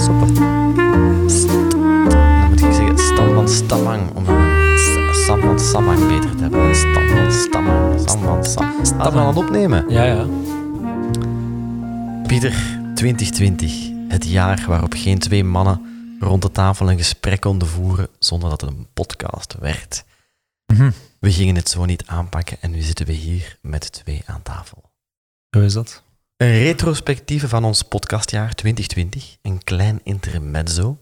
St- Dan moet ik zeggen Stam van Stamang. Om een Sam van Samang beter te hebben. Stam van Stamang. Sam van Sam. Laten we aan het opnemen. Ja, ja. Pieter, 2020. Het jaar waarop geen twee mannen rond de tafel een gesprek konden voeren zonder dat het een podcast werd. Mhm. We gingen het zo niet aanpakken en nu zitten we hier met twee aan tafel. Zo is dat. Een retrospectieve van ons podcastjaar 2020, een klein intermezzo.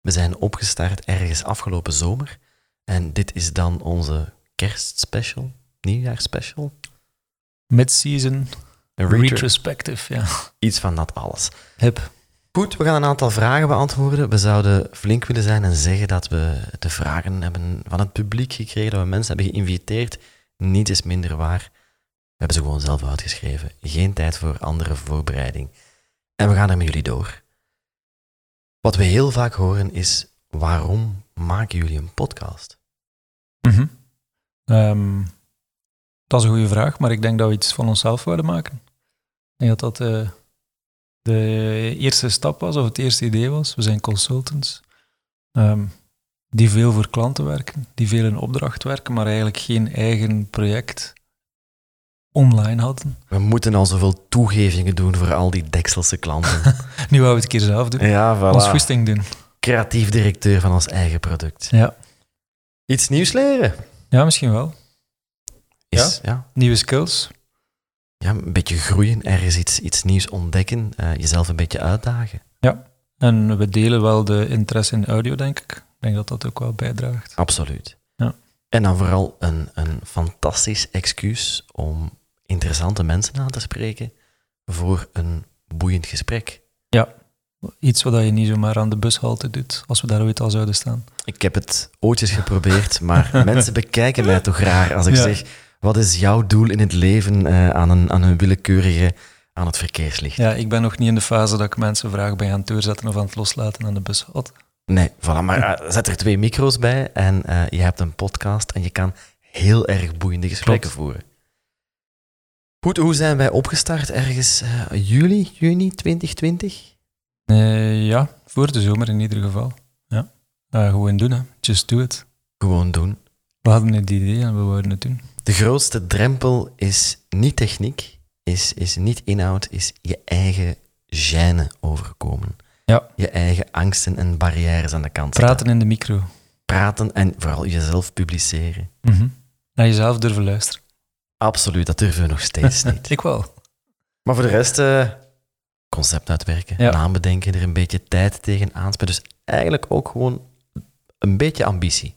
We zijn opgestart ergens afgelopen zomer en dit is dan onze kerstspecial, nieuwjaarsspecial. Mid-season retro- retrospective, ja. iets van dat alles. Hip. Goed, we gaan een aantal vragen beantwoorden. We zouden flink willen zijn en zeggen dat we de vragen hebben van het publiek gekregen, dat we mensen hebben geïnviteerd. Niet is minder waar. Hebben ze gewoon zelf uitgeschreven. Geen tijd voor andere voorbereiding. En we gaan er met jullie door. Wat we heel vaak horen is, waarom maken jullie een podcast? Mhm. Ehm, dat is een goede vraag, maar ik denk dat we iets van onszelf wilden maken. Ik denk dat dat eh, de eerste stap was, of het eerste idee was. We zijn consultants ehm, die veel voor klanten werken, die veel in opdracht werken, maar eigenlijk geen eigen project online hadden. We moeten al zoveel toegevingen doen voor al die Dekselse klanten. Nu wou we het een keer zelf doen. ja, Ons voilà. goesting doen. Creatief directeur van ons eigen product. Ja. Iets nieuws leren. ja, misschien wel. Is, ja? Nieuwe skills. Ja, een beetje groeien, ergens iets, iets nieuws ontdekken, eh, jezelf een beetje uitdagen. En we delen wel de interesse in audio, denk ik. Ik denk dat dat ook wel bijdraagt. Absoluut. Ja. En dan vooral een, een fantastisch excuus om interessante mensen aan te spreken voor een boeiend gesprek. Iets wat je niet zomaar aan de bushalte doet, als we daar ooit al zouden staan. Ik heb het ooitjes geprobeerd, maar mensen bekijken mij toch raar als ik Ja. zeg, wat is jouw doel in het leven eh, aan, een, aan een willekeurige, aan het verkeerslicht? Ja, ik ben nog niet in de fase dat ik mensen vraag bij aan het doorzetten of aan het loslaten aan de bushalte. Nee, voilà, maar eh, zet er twee micro's bij en eh, je hebt een podcast en je kan heel erg boeiende gesprekken Klopt. voeren. Goed, hoe zijn wij opgestart? Ergens eh, juli, juni 2020? Eh, ja, voor de zomer in ieder geval. Ja. Eh, gewoon doen, hè. Just do it. Gewoon doen. We hadden het idee en we wouden het doen. De grootste drempel is niet techniek, is, is niet inhoud, is je eigen gêne overkomen. Ja. Je eigen angsten en barrières aan de kant. Praten in de micro. Praten en vooral jezelf publiceren. Mhm. Naar jezelf durven luisteren. Absoluut, dat durven we nog steeds niet. Ik wel. Maar voor de rest, eh, concept uitwerken, Ja. naam bedenken, er een beetje tijd tegen aanspelen. Dus eigenlijk ook gewoon een beetje ambitie.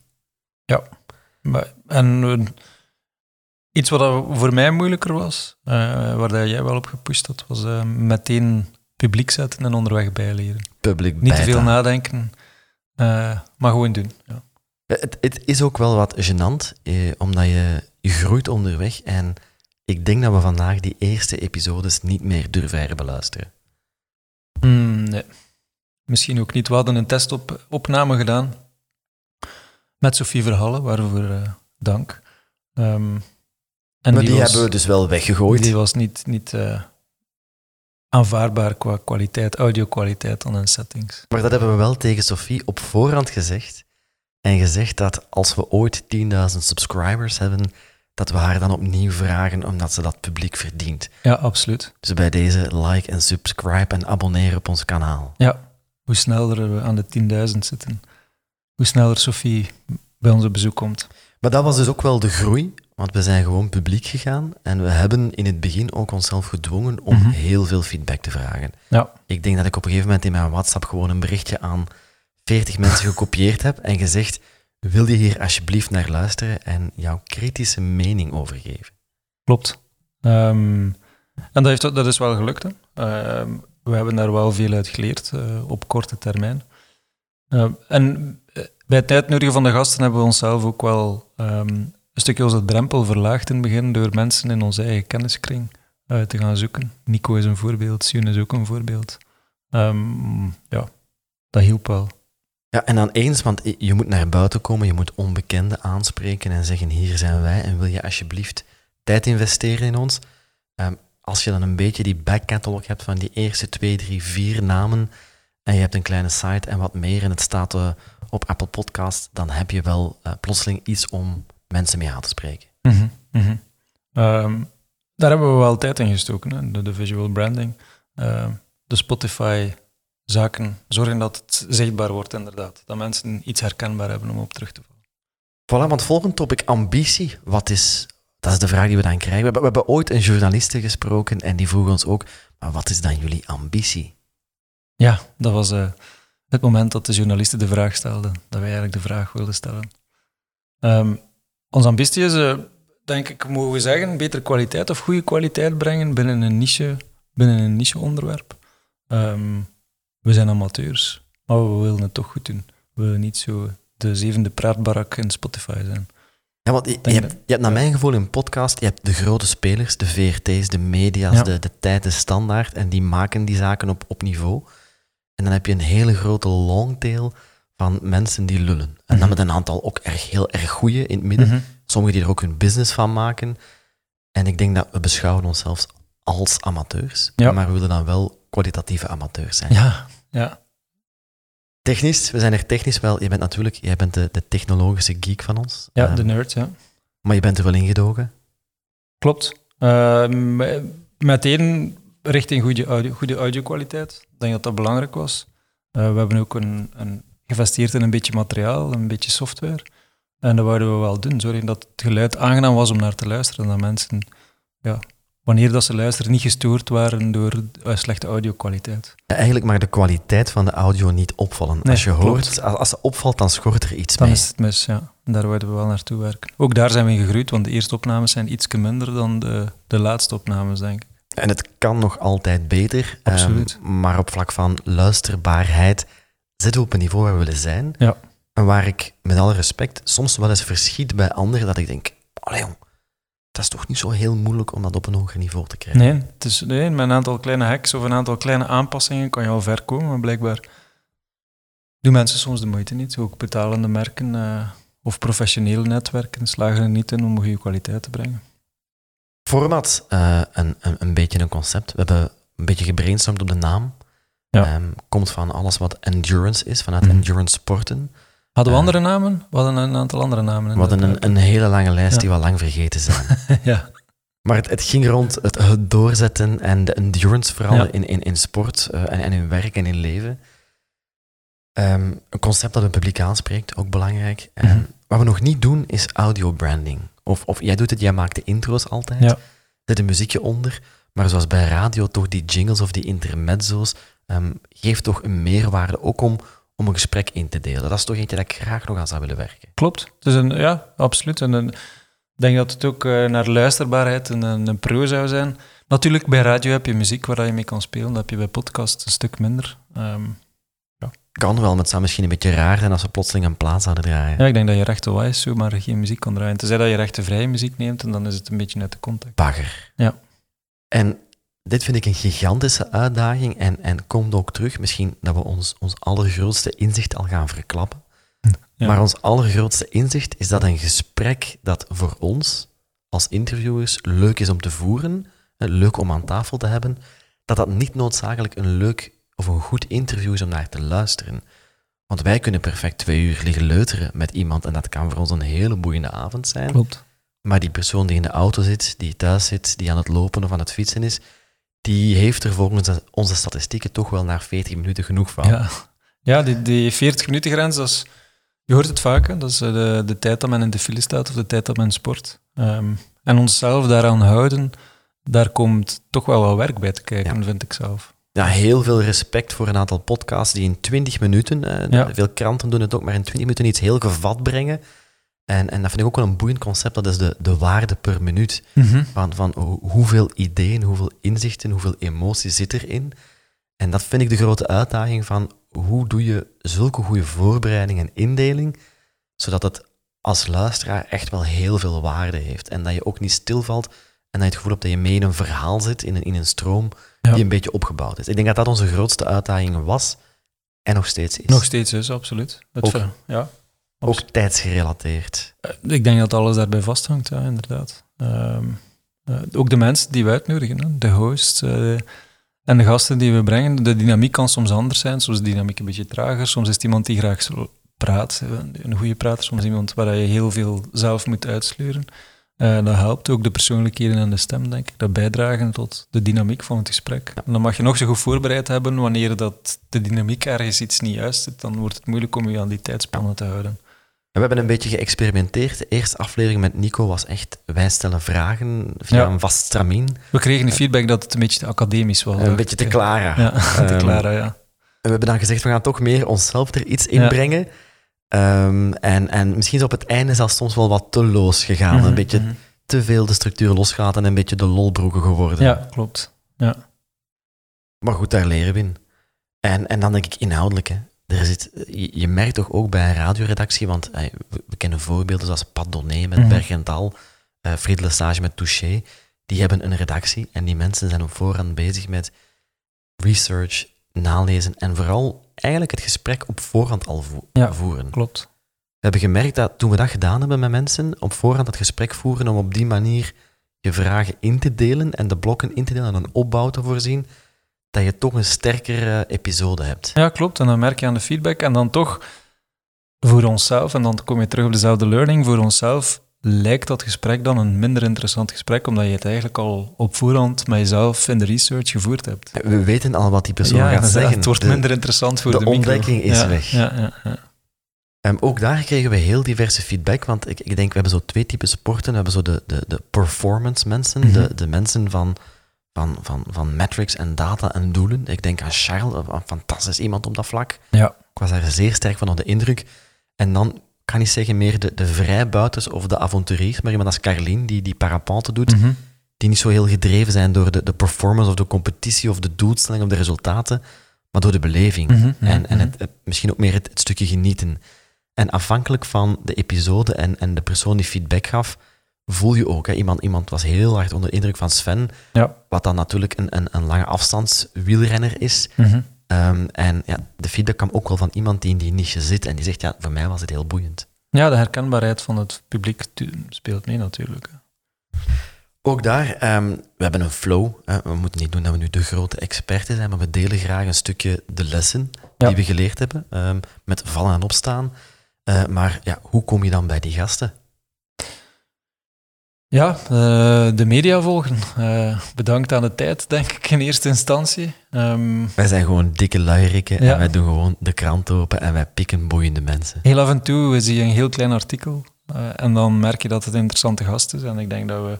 Maar, en eh, iets wat voor mij moeilijker was, eh, waar dat jij wel op gepusht had, was meteen publiek zetten en onderweg bijleren. Public Niet te veel nadenken, maar gewoon doen. Ja. Het, het is ook wel wat gênant, eh, omdat je, je groeit onderweg. En ik denk dat we vandaag die eerste episodes niet meer durven herbeluisteren. Mm, nee. Misschien ook niet. We hadden een testopname gedaan met Sophie Verhalle, waarvoor eh, dank. Ehm, en maar die, was, hebben we dus wel weggegooid. Die was niet, niet eh, aanvaardbaar qua kwaliteit, audio-kwaliteit en settings. Maar dat hebben we wel tegen Sophie op voorhand gezegd. En gezegd dat als we ooit 10.000 subscribers hebben, dat we haar dan opnieuw vragen omdat ze dat publiek verdient. Ja, absoluut. Dus bij deze like en subscribe en abonneer op ons kanaal. Ja, hoe sneller we aan de 10.000 zitten, hoe sneller Sophie bij ons op bezoek komt. Maar dat was dus ook wel de groei, want we zijn gewoon publiek gegaan en we hebben in het begin ook onszelf gedwongen om Mhm. heel veel feedback te vragen. Ja. Ik denk dat ik op een gegeven moment in mijn WhatsApp gewoon een berichtje aan 40 mensen gekopieerd heb en gezegd, wil je hier alsjeblieft naar luisteren en jouw kritische mening overgeven? Klopt. Ehm, en dat, heeft, dat is wel gelukt. Hè. Ehm, we hebben daar wel veel uit geleerd eh, op korte termijn. Ehm, en eh, bij het uitnodigen van de gasten hebben we onszelf ook wel een stukje onze drempel verlaagd in het begin door mensen in onze eigen kenniskring eh, te gaan zoeken. Nico is een voorbeeld, Sion is ook een voorbeeld. Ja, dat hielp wel. Ja, en dan eens, want je moet naar buiten komen, je moet onbekenden aanspreken en zeggen, hier zijn wij en wil je alsjeblieft tijd investeren in ons? Ehm, als je dan een beetje die backcatalog hebt van die eerste twee, drie, vier namen en je hebt een kleine site en wat meer en het staat uh, op Apple Podcast, dan heb je wel uh, plotseling iets om mensen mee aan te spreken. Mm -hmm. um, daar hebben we wel tijd in gestoken? De, visual branding. Uh, de Spotify-zaken zorgen dat het zichtbaar wordt, inderdaad. Dat mensen iets herkenbaar hebben om op terug te vallen. Voilà, want volgend topic, ambitie. Wat is, dat is de vraag die we dan krijgen. We hebben, we hebben ooit een journaliste gesproken en die vroeg ons ook, maar wat is dan jullie ambitie? Ja, dat was uh, het moment dat de journalisten de vraag stelden, dat wij eigenlijk de vraag wilden stellen. Um, onze ambitie is, uh, denk ik, mogen we zeggen, betere kwaliteit of goede kwaliteit brengen binnen een niche, binnen een niche onderwerp. Um, we zijn amateurs, maar we willen het toch goed doen. We willen niet zo de zevende praatbarak in Spotify zijn. Ja, want je, je, hebt, je hebt naar mijn gevoel een podcast, je hebt de grote spelers, de VRT's, de media's, ja. de, de tijd, de standaard, en die maken die zaken op, op niveau. En dan heb je een hele grote longtail van mensen die lullen. En dan Mhm. met een aantal ook erg, heel erg goeie in het midden. Mhm. Sommigen die er ook hun business van maken. En ik denk dat we beschouwen onszelf als amateurs, Ja. maar we willen dan wel kwalitatieve amateurs zijn. Ja, ja. Technisch, we zijn er technisch wel. Je bent natuurlijk jij bent de, de technologische geek van ons. ja Ehm, de nerd, ja. maar je bent er wel ingedogen. Klopt. Ehm, meteen richting goede, audio, goede audio-kwaliteit. Ik denk dat dat belangrijk was. Eh, we hebben ook een, een geïnvesteerd in een beetje materiaal, een beetje software. En dat wouden we wel doen. Zorgen dat het geluid aangenaam was om naar te luisteren. Dat mensen, ja, wanneer dat ze luisteren, niet gestoord waren door eh, slechte audio-kwaliteit. Eigenlijk mag de kwaliteit van de audio niet opvallen. Nee, als je klopt. hoort, als, als ze opvalt, dan schort er iets Dan mee. is het mis, ja. En daar wouden we wel naartoe werken. Ook daar zijn we in gegroeid, want de eerste opnames zijn iets minder dan de, de laatste opnames, denk ik. En het kan nog altijd beter. ehm, Absoluut. maar op vlak van luisterbaarheid zitten we op een niveau waar we willen zijn. Ja. En waar ik, met alle respect, soms wel eens verschiet bij anderen dat ik denk, allee jong, dat is toch niet zo heel moeilijk om dat op een hoger niveau te krijgen. Nee, het is, nee, met een aantal kleine hacks of een aantal kleine aanpassingen kan je al ver komen, maar blijkbaar doen mensen soms de moeite niet. Ook betalende merken eh, of professionele netwerken slagen er niet in om goede kwaliteit te brengen. Format, eh, een, een, een beetje een concept. We hebben een beetje gebrainstormd op de naam. Ja. Ehm, komt van alles wat endurance is, vanuit Mhm. endurance sporten. Hadden we Eh, andere namen? We hadden een aantal andere namen. We hadden een, een hele lange lijst Ja. die we lang vergeten zijn. ja. Maar het, het ging rond het, het doorzetten en de endurance, vooral Ja. in, in, in sport eh, en, en in werk en in leven. Ehm, een concept dat een publiek aanspreekt, ook belangrijk. Mhm. Wat we nog niet doen, is audio branding. Of, of jij doet het, jij maakt de intro's altijd. Ja. Zit een muziekje onder. Maar zoals bij radio, toch die jingles of die intermezzo's, ehm, geeft toch een meerwaarde ook om, om een gesprek in te delen. Dat is toch eentje dat ik graag nog aan zou willen werken. Klopt. Is een, ja, absoluut. En een, ik denk dat het ook eh, naar luisterbaarheid een, een, een pro zou zijn. Natuurlijk, bij radio heb je muziek waar je mee kan spelen. Dat heb je bij podcast een stuk minder. Ehm, Kan wel, maar het zou misschien een beetje raar zijn als we plotseling een plaat zouden draaien. ja, ik denk dat je rechte wijs zo maar geen muziek kan draaien. Tenzij dat je rechte vrije muziek neemt, en dan is het een beetje uit de context. bagger. Ja. En dit vind ik een gigantische uitdaging en, en komt ook terug, misschien dat we ons, ons allergrootste inzicht al gaan verklappen. Ja. Maar ons allergrootste inzicht is dat een gesprek dat voor ons als interviewers leuk is om te voeren, leuk om aan tafel te hebben, dat dat niet noodzakelijk een leuk of een goed interview is om naar te luisteren. Want wij kunnen perfect twee uur liggen leuteren met iemand en dat kan voor ons een hele boeiende avond zijn. Klopt. Maar die persoon die in de auto zit, die thuis zit, die aan het lopen of aan het fietsen is, die heeft er volgens onze statistieken toch wel na 40 minuten genoeg van. Ja, ja die, die 40 minuten grens, dat is, je hoort het vaak, hè? dat is eh, de, de tijd dat men in de file staat of de tijd dat men sport. Ehm, en onszelf daaraan houden, daar komt toch wel wat werk bij te kijken, Ja. vind ik zelf. Ja, heel veel respect voor een aantal podcasts die in 20 minuten, eh, Ja. veel kranten doen het ook, maar in 20 minuten iets heel gevat brengen. En, en dat vind ik ook wel een boeiend concept, dat is de, de waarde per minuut. Van, van ho- hoeveel ideeën, hoeveel inzichten, hoeveel emotie zit erin. En dat vind ik de grote uitdaging van hoe doe je zulke goede voorbereiding en indeling, zodat het als luisteraar echt wel heel veel waarde heeft. En dat je ook niet stilvalt en dat je het gevoel hebt dat je mee in een verhaal zit, in een, in een stroom Ja. die een beetje opgebouwd is. Ik denk dat dat onze grootste uitdaging was en nog steeds is. Nog steeds is, absoluut. Het Ook- ver- ja. Ook tijdsgerelateerd. Eh, Ik denk dat alles daarbij vasthangt, ja, inderdaad. Ehm, eh, ook de mensen die we uitnodigen, hè, de host, eh, En de gasten die we brengen, de dynamiek kan soms anders zijn. Soms is de dynamiek een beetje trager. Soms is het iemand die graag praat, een goede prater. Soms iemand waar je heel veel zelf moet uitsleuren. Uh, dat helpt ook de persoonlijkheden en de stem, denk ik. Dat bijdragen tot de dynamiek van het gesprek. En dan mag je nog zo goed voorbereid hebben. Wanneer dat de dynamiek ergens iets niet juist zit, dan wordt het moeilijk om je aan die tijdspannen te houden. We hebben een beetje geëxperimenteerd. De eerste aflevering met Nico was echt wij stellen vragen via een vast stramien. We kregen de feedback dat het een beetje te academisch was. Een beetje te Clara. Ja, te ehm, Clara, ja. we hebben dan gezegd, we gaan toch meer onszelf er iets in brengen. Ehm, en, en misschien is op het einde zelfs soms wel wat te los gegaan. Mhm, een beetje mhm. te veel de structuur losgelaten en een beetje de lolbroeken geworden. Ja, klopt. Ja. Maar goed, daar leren we in. En, en dan denk ik inhoudelijk. Hè. Er zit, je, je merkt toch ook bij een radioredactie, want eh, we, kennen voorbeelden zoals Pat Donné met mm Bergental, uh, Friede Lesage met Touché. Die hebben een redactie en die mensen zijn op voorhand bezig met research, nalezen en vooral eigenlijk het gesprek op voorhand al voeren. Klopt. We hebben gemerkt dat toen we dat gedaan hebben met mensen, op voorhand het gesprek voeren om op die manier je vragen in te delen en de blokken in te delen en een opbouw te voorzien, dat je toch een sterkere episode hebt. Ja, klopt. En dan merk je aan de feedback. En dan toch voor onszelf, en dan kom je terug op dezelfde learning, voor onszelf lijkt dat gesprek dan een minder interessant gesprek, omdat je het eigenlijk al op voorhand met jezelf in de research gevoerd hebt. We weten al wat die persoon gaat zeggen. Het wordt minder interessant voor de, de ontdekking is weg. Ja, ja, ja. Um, ook daar kregen we heel diverse feedback, want ik, ik denk, we hebben zo twee typen sporten. We hebben zo de, de, de performance mensen, de, mhm. de mensen van, van, van, van metrics en data en doelen. Ik denk aan Charles, een fantastisch iemand op dat vlak. Ja. Ik was daar zeer sterk van onder de indruk. En dan kan ik zeggen meer de, de vrijbuiters of de avonturiers, maar iemand als Carlien, die die parapente doet, mhm. die niet zo heel gedreven zijn door de, de performance of de competitie of de doelstelling of de resultaten, maar door de beleving. Mhm, en en het, misschien ook meer het, het stukje genieten. En afhankelijk van de episode en, en de persoon die feedback gaf, voel je ook. Hè. Iemand, iemand was heel hard onder de indruk van Sven, ja. wat dan natuurlijk een, een, een lange afstandswielrenner is. Mhm. Ehm, en ja, de feedback kwam ook wel van iemand die in die niche zit en die zegt, ja, voor mij was het heel boeiend. Ja, de herkenbaarheid van het publiek speelt mee natuurlijk. Ook daar, um, we hebben een flow. Hè. We moeten niet doen dat we nu de grote experten zijn, maar we delen graag een stukje de lessen die we geleerd hebben, um, met vallen en opstaan. Uh, maar ja, hoe kom je dan bij die gasten? Ja, uh, de media volgen. Uh, bedankt aan de tijd, denk ik, in eerste instantie. Um, wij zijn gewoon dikke luierikken en wij doen gewoon de krant open en wij pikken boeiende mensen. Heel af en toe zie je een heel klein artikel uh, en dan merk je dat het een interessante gast is. En ik denk dat we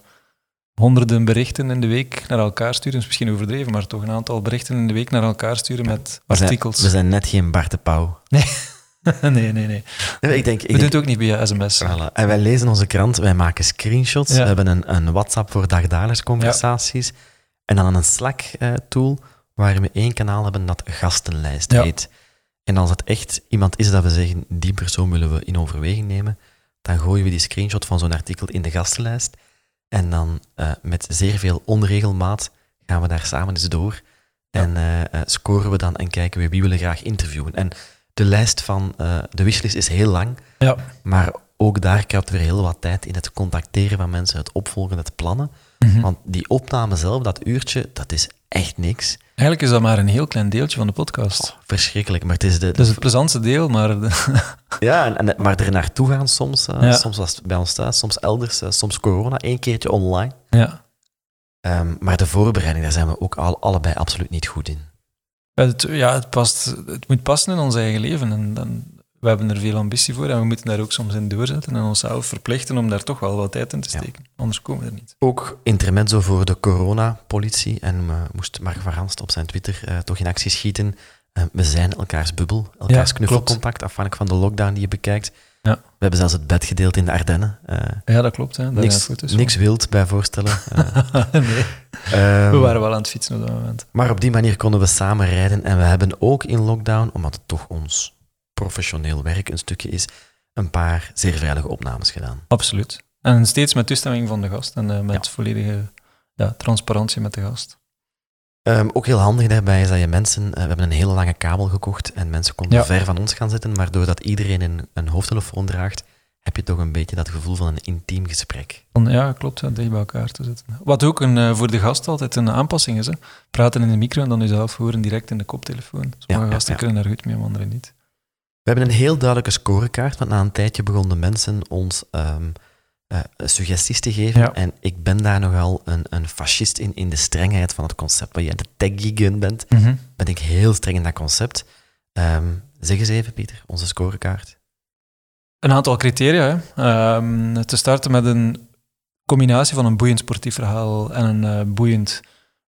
honderden berichten in de week naar elkaar sturen. is misschien overdreven, maar toch een aantal berichten in de week naar elkaar sturen met artikels. We zijn, we zijn net geen Bart de Pauw. Nee. nee, nee, nee. Ik denk, ik we doen het ook niet via sms. Voilà. En wij lezen onze krant, wij maken screenshots. We hebben een, een WhatsApp voor dagdagelijks conversaties. En dan een Slack-tool, waar we één kanaal hebben dat gastenlijst heet. En als het echt iemand is dat we zeggen, die persoon willen we in overweging nemen, dan gooien we die screenshot van zo'n artikel in de gastenlijst. En dan uh, met zeer veel onregelmaat gaan we daar samen eens door. En uh, scoren we dan en kijken we wie willen graag interviewen. En de lijst van uh, de wishlist is heel lang. Ja. Maar ook daar kruipt weer heel wat tijd in het contacteren van mensen, het opvolgen, het plannen. Mhm. Want die opname zelf, dat uurtje, dat is echt niks. Eigenlijk is dat maar een heel klein deeltje van de podcast. Oh, verschrikkelijk, maar het is de... Het is het plezantste deel, maar... ja, en, en, maar er naartoe gaan soms. Uh, Soms was het bij ons thuis, soms elders, uh, soms corona, één keertje online. Ja. Um, maar de voorbereiding, daar zijn we ook al, allebei absoluut niet goed in. Het, ja, het, past, het moet passen in ons eigen leven. En dan, we hebben er veel ambitie voor en we moeten daar ook soms in doorzetten en onszelf verplichten om daar toch wel wat tijd in te steken. Anders komen we er niet. Ook intermezzo voor de coronapolitie. En uh, moest Mark van Ranst op zijn Twitter uh, toch in actie schieten. Uh, we zijn elkaars bubbel, elkaars knuffelcontact, afhankelijk van de lockdown die je bekijkt. Ja. We hebben zelfs het bed gedeeld in de Ardennen. ja, dat klopt. Hè. niks, niks wild bij voorstellen. nee. Um, we waren wel aan het fietsen op dat moment. Maar op die manier konden we samen rijden. En we hebben ook in lockdown, omdat het toch ons professioneel werk een stukje is, een paar zeer veilige opnames gedaan. Absoluut. En steeds met toestemming van de gast en uh, met volledige ja, transparantie met de gast. Um, ook heel handig daarbij is dat je mensen... Uh, we hebben een hele lange kabel gekocht en mensen konden ver van ons gaan zitten, maar doordat iedereen een, een hoofdtelefoon draagt, heb je toch een beetje dat gevoel van een intiem gesprek. Ja, klopt, ja, dicht bij elkaar te zitten. Wat ook een, eh, voor de gast altijd een aanpassing is. Hè. Praten in de micro en dan jezelf horen direct in de koptelefoon. Sommige Ja, gasten kunnen daar goed mee, anderen niet. We hebben een heel duidelijke scorecard, want na een tijdje begonnen mensen ons ehm, eh, suggesties te geven. Ja. En ik ben daar nogal een, een fascist in, in de strengheid van het concept. Waar jij de tech-gun bent, ben ik heel streng in dat concept. Ehm, zeg eens even, Pieter, onze scorecard. Een aantal criteria. Hè. Ehm, te starten met een combinatie van een boeiend sportief verhaal en een eh, boeiend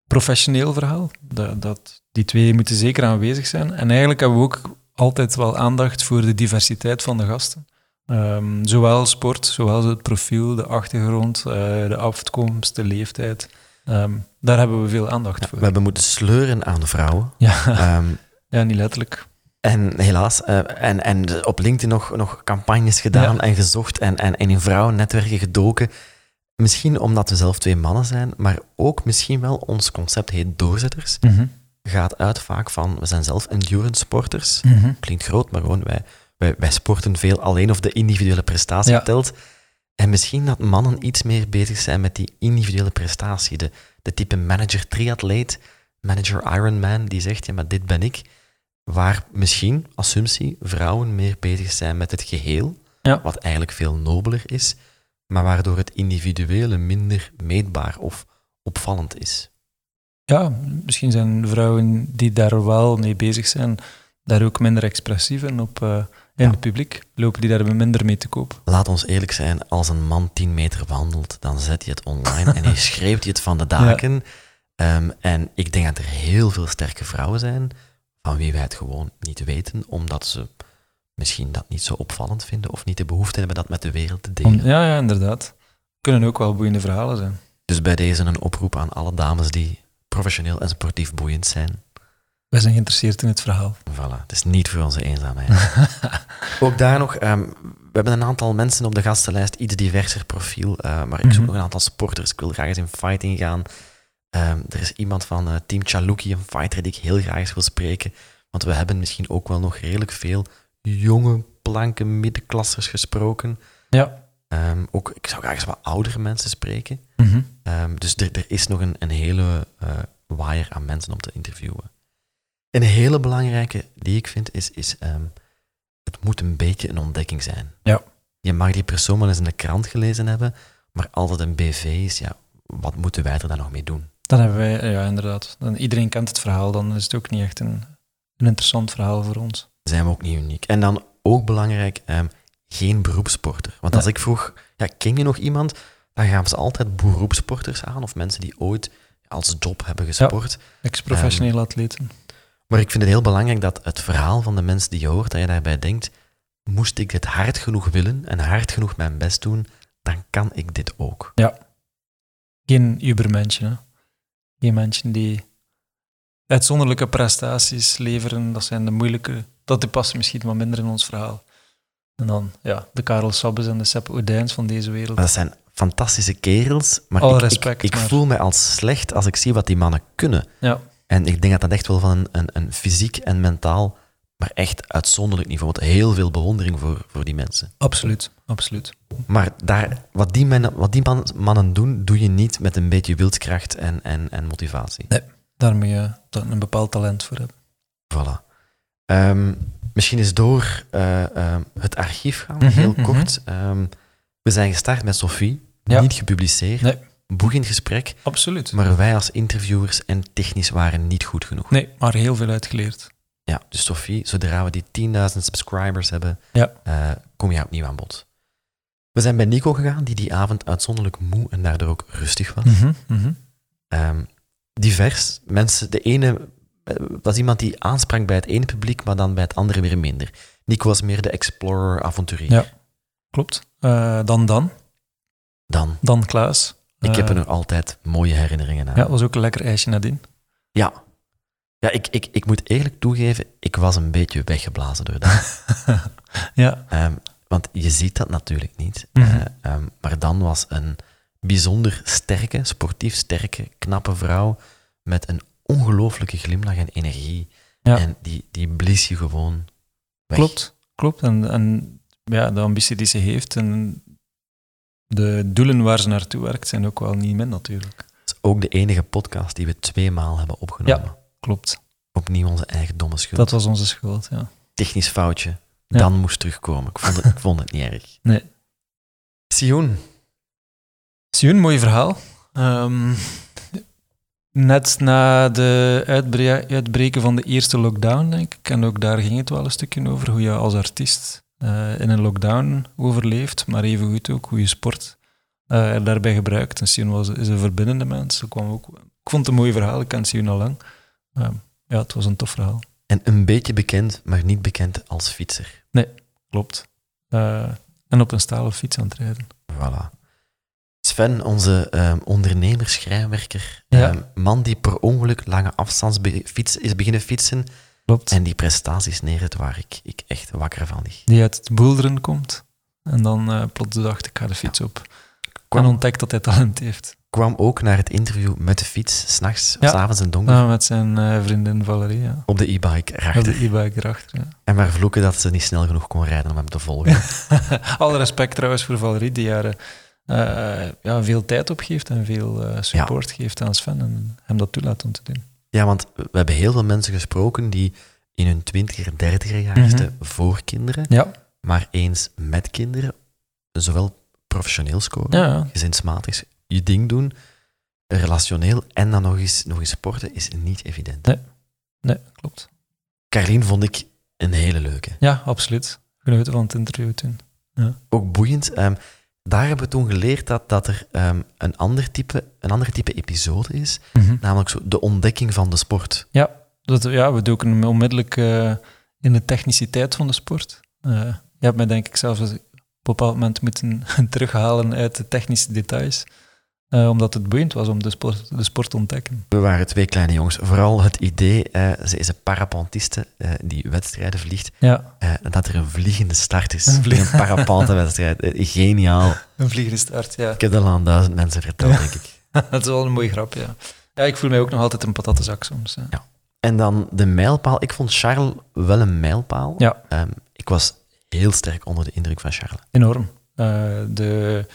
professioneel verhaal. Dat, dat, die twee moeten zeker aanwezig zijn. En eigenlijk hebben we ook altijd wel aandacht voor de diversiteit van de gasten. Ehm, zowel sport, zowel het profiel, de achtergrond, eh, de afkomst, de leeftijd. Ehm, daar hebben we veel aandacht Ja, voor. we hebben moeten sleuren aan vrouwen. Ja, Ehm, ja, niet letterlijk. En helaas, eh, en, en op LinkedIn nog, nog campagnes gedaan Ja. en gezocht en, en, en in vrouwennetwerken gedoken. Misschien omdat we zelf twee mannen zijn, maar ook misschien wel ons concept heet doorzetters. Gaat uit vaak van, we zijn zelf endurance sporters. Klinkt groot, maar gewoon, wij, wij, sporten veel alleen of de individuele prestatie Ja. telt. En misschien dat mannen iets meer bezig zijn met die individuele prestatie. De, de type manager triatleet, manager Ironman, die zegt, ja, maar dit ben ik. Waar misschien, assumptie, vrouwen meer bezig zijn met het geheel, Ja. wat eigenlijk veel nobeler is, maar waardoor het individuele minder meetbaar of opvallend is. Ja, misschien zijn vrouwen die daar wel mee bezig zijn, daar ook minder expressief in op, eh, in Ja. het publiek. Lopen die daar minder mee te koop. Laat ons eerlijk zijn, als een man 10 meter wandelt, dan zet hij het online en hij schreeuwt hij het van de daken. Ehm, en ik denk dat er heel veel sterke vrouwen zijn van wie wij het gewoon niet weten, omdat ze misschien dat niet zo opvallend vinden of niet de behoefte hebben dat met de wereld te Om- delen. ja, ja, inderdaad. Kunnen ook wel boeiende verhalen zijn. Dus bij deze een oproep aan alle dames die professioneel en sportief boeiend zijn. Wij zijn geïnteresseerd in het verhaal. Voilà, het is niet voor onze eenzaamheid. ook daar nog, ehm, we hebben een aantal mensen op de gastenlijst, iets diverser profiel, eh, maar ik zoek Mhm. nog een aantal sporters. Ik wil graag eens in fighting gaan. Ehm, er is iemand van eh, Team Chaluki, een fighter die ik heel graag eens wil spreken, want we hebben misschien ook wel nog redelijk veel jonge, blanke middenklassers gesproken. Ja. Ehm, ook, ik zou graag eens wat oudere mensen spreken. Mhm. Dus er, is nog een, een hele eh waaier aan mensen om te interviewen. Een hele belangrijke die ik vind is, is ehm, het moet een beetje een ontdekking zijn. Ja. Je mag die persoon wel eens in de krant gelezen hebben, maar als het een BV is, ja, wat moeten wij er dan nog mee doen? Dan hebben wij, ja, inderdaad. Dan, iedereen kent het verhaal, dan is het ook niet echt een, een interessant verhaal voor ons. Zijn we ook niet uniek. En dan ook belangrijk, ehm, geen beroepssporter. Want als ik vroeg, ja, ken je nog iemand? Dan gaan ze altijd beroepssporters aan, of mensen die ooit als job hebben gesport. Ex-professionele atleten. Maar ik vind het heel belangrijk dat het verhaal van de mensen die je hoort, dat je daarbij denkt, moest ik dit hard genoeg willen en hard genoeg mijn best doen, dan kan ik dit ook. Geen ubermenschen, hè. Geen mensen die uitzonderlijke prestaties leveren. Dat zijn de moeilijke... Dat die passen misschien wat minder in ons verhaal. En dan, ja, de Karel Sabbes en de Sepp Oudijns van deze wereld. Maar dat zijn fantastische kerels, maar Alle ik, respect, ik, ik maar- voel mij als slecht als ik zie wat die mannen kunnen. Ja, En ik denk dat dat echt wel van een, een, een fysiek en mentaal, maar echt uitzonderlijk niveau, want heel veel bewondering voor, voor die mensen. absoluut. Absoluut. Maar daar, wat die, mannen, wat die man- mannen doen, doe je niet met een beetje wildkracht en, en, en motivatie. Daar moet je een bepaald talent voor hebben. Voilà. Ehm, misschien eens door eh, ehm, het archief gaan, Mhm, heel mhm. kort. Ehm, we zijn gestart met Sophie, Ja. niet gepubliceerd. Nee. Boeiend gesprek, Absoluut. maar wij als interviewers en technisch waren niet goed genoeg. Nee, maar heel veel uitgeleerd. Ja, dus Sophie, zodra we die 10.000 subscribers hebben, Ja. eh, kom je opnieuw aan bod. We zijn bij Nico gegaan, die die avond uitzonderlijk moe en daardoor ook rustig was. Mhm, mhm. Ehm, divers. Mensen, de ene eh, was iemand die aansprak bij het ene publiek, maar dan bij het andere weer minder. Nico was meer de explorer, avonturier. Ja. Klopt. Eh, dan Dan. Dan, Dan Klaas. Ik heb er Eh, nog altijd mooie herinneringen aan. Ja, was ook een lekker ijsje nadien. Ja. Ja, ik, ik, ik moet eerlijk toegeven, ik was een beetje weggeblazen door dat. ja. Ehm, want je ziet dat natuurlijk niet. Mhm. Eh, ehm, maar dan was een bijzonder sterke, sportief sterke, knappe vrouw met een ongelooflijke glimlach en energie. Ja. En die, die blies je gewoon weg. Klopt, klopt. En, en ja, de ambitie die ze heeft en de doelen waar ze naartoe werkt zijn ook wel niet min natuurlijk. Het is ook de enige podcast die we tweemaal hebben opgenomen. Klopt. Opnieuw onze eigen domme schuld. Dat was onze schuld, ja. Technisch foutje. Ja. Dan moest terugkomen. Ik vond het, ik vond het niet erg. Nee. Sioen. Sioen, mooi verhaal. Ehm, net na de uitbre- uitbreken van de eerste lockdown, denk ik, en ook daar ging het wel een stukje over, hoe je als artiest eh, in een lockdown overleeft, maar evengoed ook hoe je sport eh, er daarbij gebruikt. En Sioen was, is een verbindende mens. Kwam ook, ik vond het een mooi verhaal, ik ken Sioen al lang. Ehm, ja, het was een tof verhaal. En een beetje bekend, maar niet bekend als fietser. Klopt. Eh, en op een stalen fiets aan het rijden. Voilà. Sven, onze ondernemer, schrijnwerker, Ja. ehm, man die per ongeluk lange afstandsfiets is beginnen fietsen Klopt. en die prestaties neerzet waar ik, ik echt wakker van lig. Die uit het boelderen komt. En dan eh, plots dacht ik ga de fiets op. Kwam- En ontdekt dat hij talent heeft. Kwam ook naar het interview met de fiets, s'nachts, Ja. s'avonds en donker, Ja, met zijn eh, vriendin Valerie. Ja. op de e-bike Op erachter. de e-bike erachter. Ja. En maar vloeken dat ze niet snel genoeg kon rijden om hem te volgen. Alle respect trouwens voor Valerie, die haar eh, ja, veel tijd opgeeft en veel support geeft aan Sven en hem dat toelaat om te doen. Ja, want we hebben heel veel mensen gesproken die in hun twintiger, dertiger jaar zitten voor kinderen, Ja, maar eens met kinderen, zowel professioneel scoren, ja, gezinsmatig je ding doen, relationeel en dan nog eens, nog eens sporten, is niet evident. Nee. nee, klopt. Carlien vond ik een hele leuke. Ja, absoluut. Genoten van het interview toen. Ook boeiend. Ehm, daar hebben we toen geleerd dat, dat er ehm, een, ander type, een ander type episode is, namelijk zo de ontdekking van de sport. Dat, ja, we doken hem onmiddellijk eh, in de techniciteit van de sport. Eh, je hebt mij denk ik zelfs op een bepaald moment moeten terughalen uit de technische details, eh, omdat het boeiend was om de sport, de sport te ontdekken. We waren twee kleine jongens. Vooral het idee, eh, ze is een parapentiste eh, die wedstrijden vliegt, Ja, eh, dat er een vliegende start is. Een Een, vlie- een parapentewedstrijd. Geniaal. een vliegende start, ja. Ik heb dat al aan duizend mensen verteld, denk ik. dat is wel een mooie grap, ja. Ja, ik voel mij ook nog altijd een patattenzak soms. Ja. En dan de mijlpaal. Ik vond Charles wel een mijlpaal. Ja. Ehm, ik was heel sterk onder de indruk van Charles. Enorm. Eh, de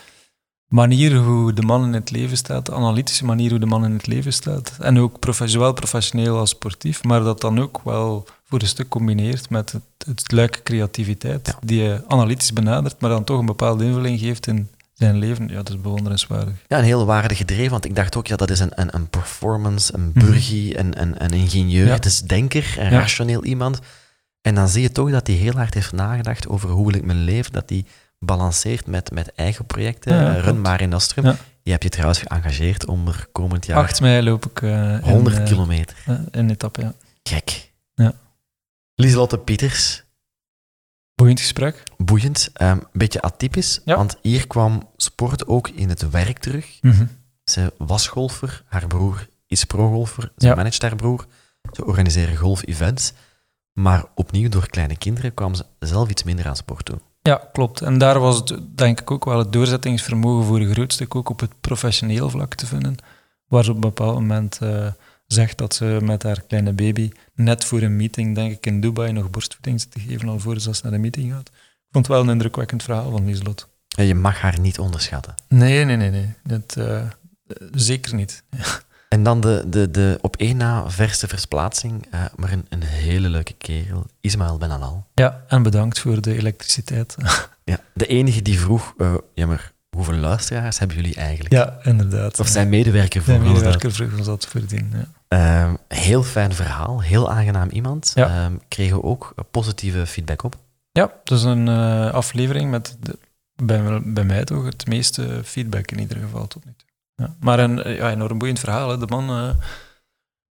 manier hoe de man in het leven staat, de analytische manier hoe de man in het leven staat, en ook zowel professioneel als sportief, maar dat dan ook wel voor een stuk combineert met het, het luik creativiteit, Ja. die je analytisch benadert, maar dan toch een bepaalde invulling geeft in zijn leven. Ja, dat is bewonderenswaardig. Ja, een heel waardig gedreven, want ik dacht ook, ja, dat is een, een, een performance, een Mhm. burgie, een, een, een ingenieur, Ja. het is denker, een Ja. rationeel iemand. En dan zie je toch dat hij heel hard heeft nagedacht over hoe wil ik mijn leven, dat hij balanceert met, met eigen projecten, Ja, eh, Run maar in Astrum. Ja. Je hebt je trouwens geëngageerd om er komend jaar 8 mei loop ik eh, in, 100 eh, kilometer. in etappe, ja. Gek. Ja. Lieselotte Pieters, Boeiend gesprek. boeiend, ehm, een beetje atypisch, Ja. want hier kwam sport ook in het werk terug. Mhm. Ze was golfer, haar broer is pro-golfer, ze Ja. managt haar broer, ze organiseren golf-events, maar opnieuw door kleine kinderen kwam ze zelf iets minder aan sport doen. Ja, klopt. En daar was het denk ik ook wel het doorzettingsvermogen voor een groot stuk ook op het professioneel vlak te vinden. Waar ze op een bepaald moment eh, zegt dat ze met haar kleine baby net voor een meeting, denk ik, in Dubai nog borstvoeding zit te geven alvorens ze naar de meeting gaat. Ik vond het wel een indrukwekkend verhaal van Lieslot. En je mag haar niet onderschatten. Nee, nee, nee, nee. Dat, eh, zeker niet. En dan de, de, de op één na verste versplaatsing, eh, maar een, een hele leuke kerel, Ismaël Benalal. Ja, en bedankt voor de elektriciteit. Ja, de enige die vroeg, eh, ja maar hoeveel luisteraars hebben jullie eigenlijk? ja, inderdaad. Of zijn medewerker vroeg ons dat. medewerker vroeg ons dat voordien. Ja. Ehm, heel fijn verhaal, heel aangenaam iemand. Ja. Ehm, kregen we ook positieve feedback op. Ja, is een eh, aflevering met de- bij, bij mij toch het meeste feedback in ieder geval tot nu toe. Ja. Maar een ja, enorm boeiend verhaal. Hè. De man eh,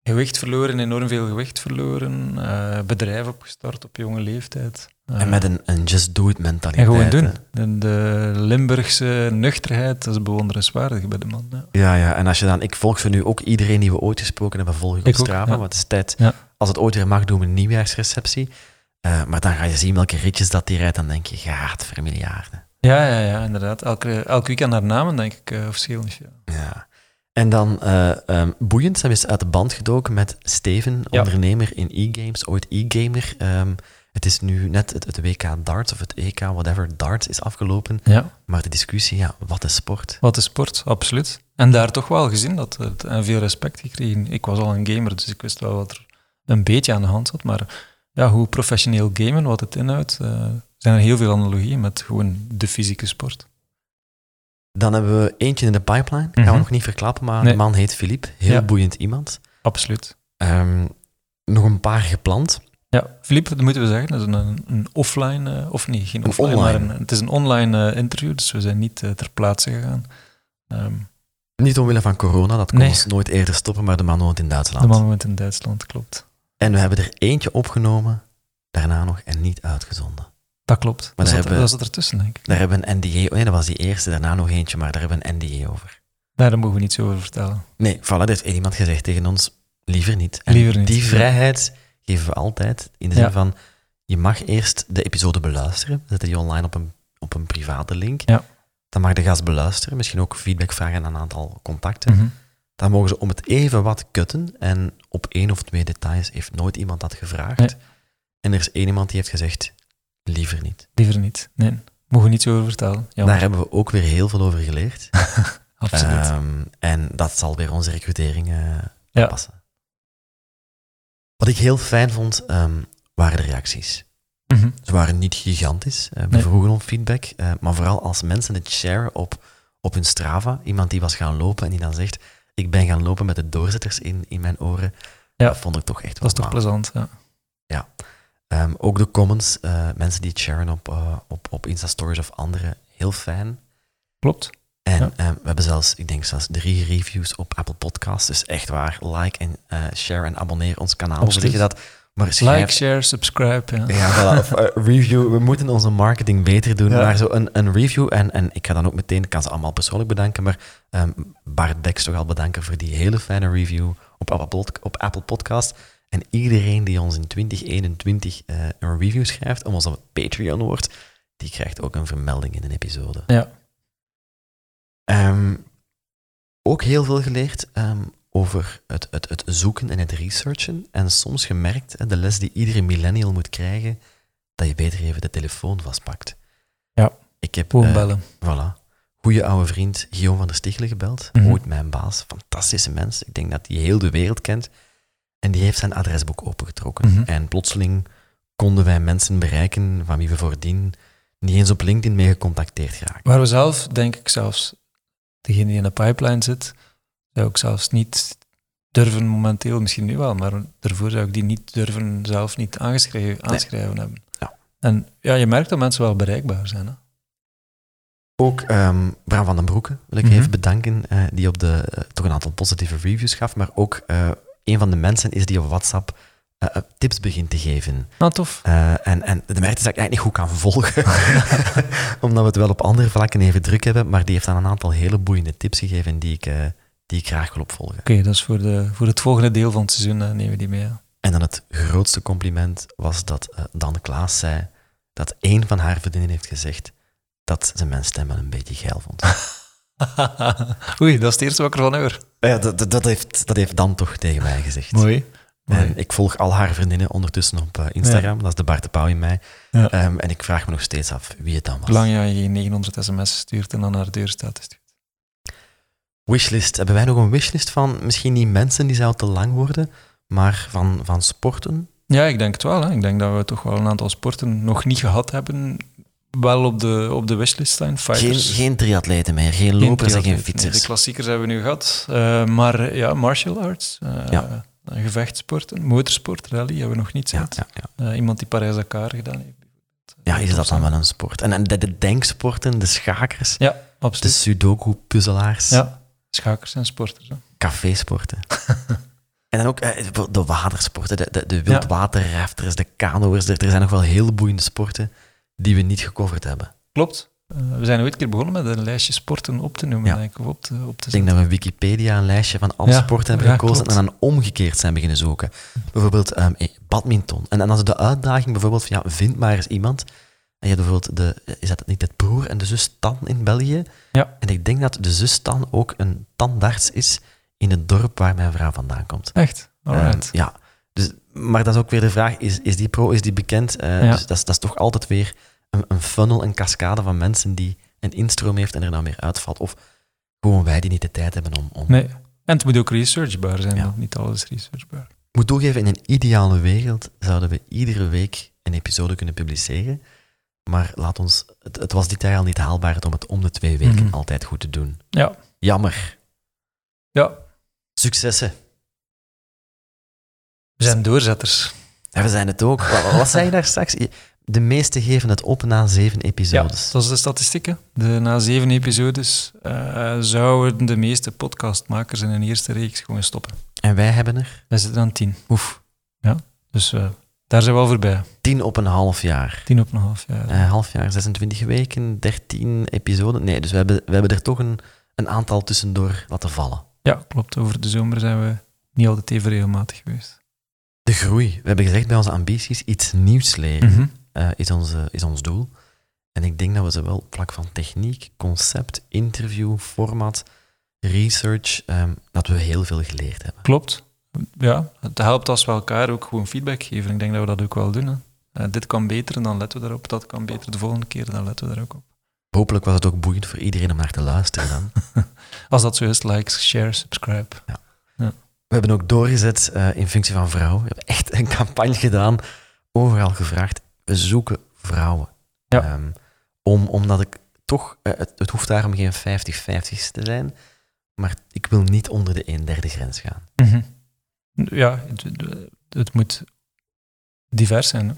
gewicht verloren, enorm veel gewicht verloren, eh, bedrijf opgestart op jonge leeftijd. Eh, En met een, een just do it en mentaliteit. gewoon doen. De, de Limburgse nuchterheid, dat is bewonderenswaardig bij de man. Ja. Ja, ja, en als je dan, ik volg ze nu ook iedereen die we ooit gesproken hebben, volgen op Ik ook, Strava. ja. Want het is tijd, als het ooit weer mag, doen we een nieuwjaarsreceptie. Maar dan ga je zien welke ritjes dat die rijdt, dan denk je, gaat voor miljarden. Ja, ja, ja, inderdaad. Elke, elk weekend naar namen, denk ik, uh, verschillend. Ja. Ja. En dan eh, ehm, boeiend, ze is uit de band gedoken met Steven, Ja. ondernemer in e-games, ooit e-gamer. ehm, Het is nu net het, het WK darts of het EK, whatever, darts is afgelopen. Ja. Maar de discussie, ja, wat is sport? Wat is sport? Absoluut. En daar toch wel gezien dat het, en veel respect gekregen. Ik was al een gamer, dus ik wist wel wat er een beetje aan de hand zat. Maar ja, hoe professioneel gamen, wat het inhoudt, uh, zijn er heel veel analogieën met gewoon de fysieke sport. Dan hebben we eentje in de pipeline. Gaan Mhm. we nog niet verklappen, maar Nee. de man heet Philippe. Heel Ja. boeiend iemand. Absoluut. Ehm, nog een paar gepland. Ja, Philippe, dat moeten we zeggen, dat is een, een offline, eh, of nee, geen Een offline, online. maar een, het is een online eh, interview, dus we zijn niet ter plaatse gegaan. Ehm, Niet omwille van corona, dat kon Nee. ons nooit eerder stoppen, maar de man woont in Duitsland. de man woont in Duitsland, klopt. En we hebben er eentje opgenomen, daarna nog en niet uitgezonden. Dat klopt. Maar dat, daar zat, hebben- dat ertussen, denk ik. Daar hebben we een NDA, oh nee, dat was die eerste, daarna nog eentje, maar daar hebben we een NDA over. Nee, daar mogen we niet zo over vertellen. Nee, voilà, er heeft iemand gezegd tegen ons, liever niet. En Liever niet, die vrijheid geven we altijd, in de zin Ja. van, je mag eerst de episode beluisteren, we zetten die online op een, op een private link. Ja. Dan mag de gast beluisteren, misschien ook feedback vragen aan een aantal contacten. Mhm. Dan mogen ze om het even wat kutten. En op één of twee details heeft nooit iemand dat gevraagd. Nee. En er is één iemand die heeft gezegd, liever niet. Liever niet. Nee, mogen we niet zo over vertellen. Jammer. Daar hebben we ook weer heel veel over geleerd. Absoluut. Ehm, en dat zal weer onze recrutering eh Ja. passen. Wat ik heel fijn vond, ehm, waren de reacties. Mhm. Ze waren niet gigantisch. eh, we Nee. vroegen om feedback. eh, maar vooral als mensen het sharen op, op hun Strava. Iemand die was gaan lopen en die dan zegt... Ik ben gaan lopen met de doorzetters in, in mijn oren. Ja. Dat vond ik toch echt Dat is wel toch plezant, ja. Ehm, ook de comments, eh, mensen die het sharen op, eh, op, op Insta-stories of andere, heel fijn. Klopt. En Ja. ehm, we hebben zelfs, ik denk zelfs drie reviews op Apple Podcasts. Dus echt waar, like en eh, share en abonneer ons kanaal. Absoluut. je dat? Maar schrijf, Like, share, subscribe. Ja. Ja, voilà, of eh, review. We moeten onze marketing beter doen. Ja. Maar zo een, een review, en, en ik ga dan ook meteen, ik kan ze allemaal persoonlijk bedanken, maar ehm, Bart Beks toch al bedanken voor die hele fijne review op Apple, op Apple Podcast. En iedereen die ons in 2021 eh, een review schrijft, om ons op Patreon wordt, die krijgt ook een vermelding in een episode. Ja. Ehm, ook heel veel geleerd ehm, over het, het, het zoeken en het researchen. En soms gemerkt, de les die iedere millennial moet krijgen, dat je beter even de telefoon vastpakt. Ja, Ik heb, Gewoon eh, bellen. voilà, goede oude vriend Guillaume van der Stichelen gebeld. Mhm. Ooit mijn baas, fantastische mens. Ik denk dat hij heel de wereld kent. En die heeft zijn adresboek opengetrokken. Mhm. En plotseling konden wij mensen bereiken van wie we voordien niet eens op LinkedIn mee gecontacteerd geraken. Waar we zelf, denk ik zelfs, degene die in de pipeline zit, zou ik zelfs niet durven momenteel, misschien nu wel, maar daarvoor zou ik die niet durven zelf niet aangeschreven, aanschrijven hebben. Ja. En ja, je merkt dat mensen wel bereikbaar zijn. Hè? Ook ehm Bram van den Broeke wil ik Mhm. even bedanken, eh, die op de eh, toch een aantal positieve reviews gaf, maar ook eh, een van de mensen is die op WhatsApp tips begint te geven. Nou, tof. En, en de merk is dat ik eigenlijk niet goed kan volgen, omdat we het wel op andere vlakken even druk hebben, maar die heeft dan een aantal hele boeiende tips gegeven die ik, die ik graag wil opvolgen. Oké, dat is voor, de, voor het volgende deel van het seizoen, eh, nemen we die mee. ja. En dan het grootste compliment was dat eh, Dan Klaas zei dat één van haar vriendinnen heeft gezegd dat ze mijn stem wel een beetje geil vond. Oei, dat is het eerste wat ik ervan hoor. Ja, dat, dat, heeft, dat heeft Dan toch tegen mij gezegd. Mooi. En ik volg al haar vriendinnen ondertussen op eh, Instagram. Dat is de Bart de Pauw in mij. Ja. Ehm, en ik vraag me nog steeds af wie het dan was. Zolang je geen 900 sms stuurt en dan naar de deur staat. Wishlist. Hebben wij nog een wishlist van misschien niet mensen die zou te lang worden, maar van, van sporten? Ja, ik denk het wel. Hè. Ik denk dat we toch wel een aantal sporten nog niet gehad hebben. Wel op de, op de wishlist staan. Geen, geen triatleten meer, geen Geen lopers en geen fietsers. De klassiekers hebben we nu gehad. Eh, maar ja, martial arts, Ja. gevechtsporten, motorsport, rally hebben we nog niet gehad. ja, ja. Eh, iemand die Parijs-Dakar gedaan heeft. ja, is dat dan wel een sport? En, en de, de denksporten, de schakers, Ja, de absoluut. sudoku-puzzelaars, Ja, schakers en sporters. Hè. cafésporten. en dan ook eh, de watersporten, de, de, de wildwaterrafters, de kanoers. Er, er zijn nog wel heel boeiende sporten die we niet gecoverd hebben. Klopt. Eh, we zijn ooit een keer begonnen met een lijstje sporten op te noemen, Ja. denk ik, op te, op te Ik denk dat we Wikipedia een lijstje van alle Ja, sporten hebben ja, gekozen klopt. en dan omgekeerd zijn beginnen zoeken. Bijvoorbeeld ehm, eh, badminton. En, en als de uitdaging bijvoorbeeld van, ja, vind maar eens iemand. En je hebt bijvoorbeeld, de, is dat niet het broer en de zus Tan in België? Ja. En ik denk dat de zus Tan ook een tandarts is in het dorp waar mijn vrouw vandaan komt. Echt? Alright. Ehm, ja, dus maar dat is ook weer de vraag, is, is die pro, is die bekend? Eh, Ja. Dus dat is, dat is toch altijd weer een, een funnel, een cascade van mensen die een instroom heeft en er dan weer uitvalt. Of gewoon wij die niet de tijd hebben om... om... Nee. En het moet ook researchbaar zijn. Ja. Niet alles researchbaar. Ik moet toegeven, in een ideale wereld zouden we iedere week een episode kunnen publiceren. Maar laat ons, het, het was dit jaar al niet haalbaar om het om de twee weken Mhm. altijd goed te doen. Ja. Jammer. Ja. Successen. We zijn doorzetters. Ja, we zijn het ook. Wat, wat zei je daar straks? De meesten geven het op na zeven Ja, episodes. dat is de statistieken. De, na zeven episodes eh, zouden de meeste podcastmakers in een eerste reeks gewoon stoppen. En wij hebben er, Wij zitten aan tien. oef, Dus eh, daar zijn we al voorbij. tien op een half jaar. Tien op een half jaar. Een half jaar, 26 weken, 13 episoden. Nee, dus we hebben, we hebben er toch een, een aantal tussendoor laten vallen. Ja, klopt. Over de zomer zijn we niet altijd even regelmatig geweest. De groei. We hebben gezegd bij onze ambities, iets nieuws leren Mhm. eh, is, onze, is ons doel. En ik denk dat we zowel op vlak van techniek, concept, interview, format, research, ehm, dat we heel veel geleerd hebben. Klopt. Ja, het helpt als we elkaar ook gewoon feedback geven. Ik denk dat we dat ook wel doen. Hè. Eh, dit kan beter, en dan letten we daarop. Dat kan beter de volgende keer, dan letten we daar ook op. Hopelijk was het ook boeiend voor iedereen om naar te luisteren dan. Als dat zo is, likes, share, subscribe. We hebben ook doorgezet eh, in functie van vrouwen. We hebben echt een campagne gedaan, overal gevraagd. We zoeken vrouwen. Ja. Ehm, om, omdat ik toch, eh, het, het hoeft daarom geen 50-50's te zijn, maar ik wil niet onder de 1 derde grens gaan. Mhm. Ja, het, het moet divers zijn. hè.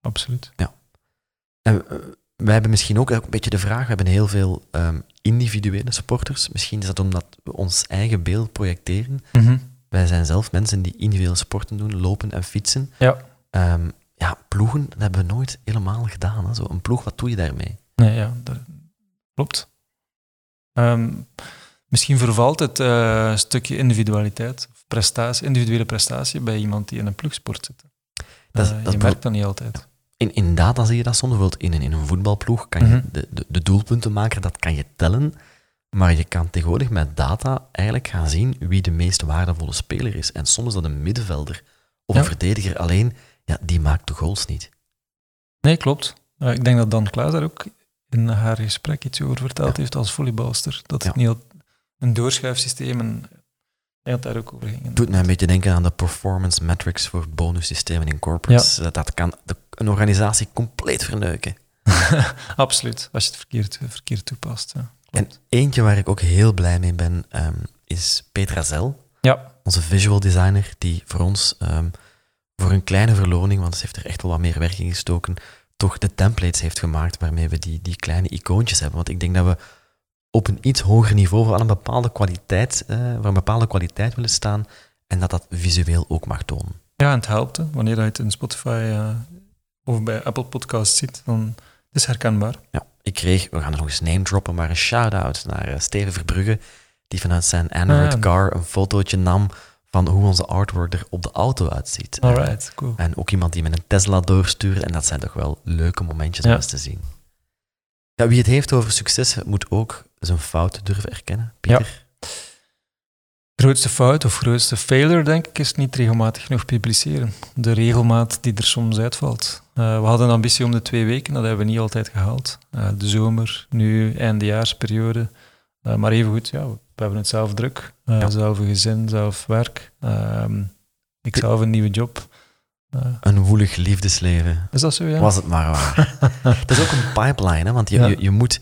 Absoluut. En eh, wij hebben misschien ook een beetje de vraag, we hebben heel veel ehm, individuele supporters. Misschien is dat omdat we ons eigen beeld projecteren. Mhm. Wij zijn zelf mensen die individuele sporten doen, lopen en fietsen. Ja. Ehm, ja, ploegen, dat hebben we nooit helemaal gedaan. Hè. Zo, een ploeg, wat doe je daarmee? Nee, ja, dat klopt. Ehm, misschien vervalt het eh, stukje individualiteit, prestatie, individuele prestatie bij iemand die in een ploegsport zit. Dat Eh, dat je merkt dat niet altijd. In, in data zie je dat soms. Bijvoorbeeld in een, in een voetbalploeg kan je Mhm. de, de, de doelpunten maken, dat kan je tellen. Maar je kan tegenwoordig met data eigenlijk gaan zien wie de meest waardevolle speler is. En soms is dat een middenvelder of Ja. een verdediger. Alleen, ja, die maakt de goals niet. Nee, klopt. Eh, ik denk dat Dan Klaas daar ook in haar gesprek iets over verteld Ja. heeft als volleybalster. Dat het Ja. niet al- een doorschuifsysteem en hij had daar ook over ging. Het doet mij een beetje denken aan de performance metrics voor bonussystemen in corporates. Dat, dat kan de, een organisatie compleet verneuken. Absoluut, als je het verkeerd, verkeerd toepast. Ja. En eentje waar ik ook heel blij mee ben, ehm, is Petra Zel. ja, onze visual designer, die voor ons ehm, voor een kleine verloning, want ze heeft er echt wel wat meer werk in gestoken, toch de templates heeft gemaakt waarmee we die, die kleine icoontjes hebben. Want ik denk dat we op een iets hoger niveau voor een bepaalde kwaliteit, eh, voor een bepaalde kwaliteit willen staan en dat dat visueel ook mag tonen. Ja, en het helpt. Hè. Wanneer je het in Spotify eh, of bij Apple Podcasts ziet, dan is het herkenbaar. Ja, ik kreeg, we gaan er nog eens name droppen, maar een shout-out naar eh, Steven Verbrugge, die vanuit zijn Android Ah. car een fotootje nam van hoe onze artwork er op de auto uitziet. Alright, cool. En ook iemand die met een Tesla doorstuurt. En dat zijn toch wel leuke momentjes om Ja. eens te zien. Ja, wie het heeft over successen, moet ook zijn fouten durven erkennen. Pieter? Grootste fout of grootste failure, denk ik, is niet regelmatig genoeg publiceren. De regelmaat die er soms uitvalt. Eh, we hadden een ambitie om de twee weken, dat hebben we niet altijd gehaald. Eh, de zomer, nu eindejaarsperiode. Eh, maar evengoed, ja, we hebben het zelf druk. Ja. Zelf een gezin, zelf werk. Ehm, ik zelf een nieuwe job. Een woelig liefdesleven. is dat zo, ja? Was het maar waar. Het is ook een pipeline, hè, want je, Ja. je, je moet...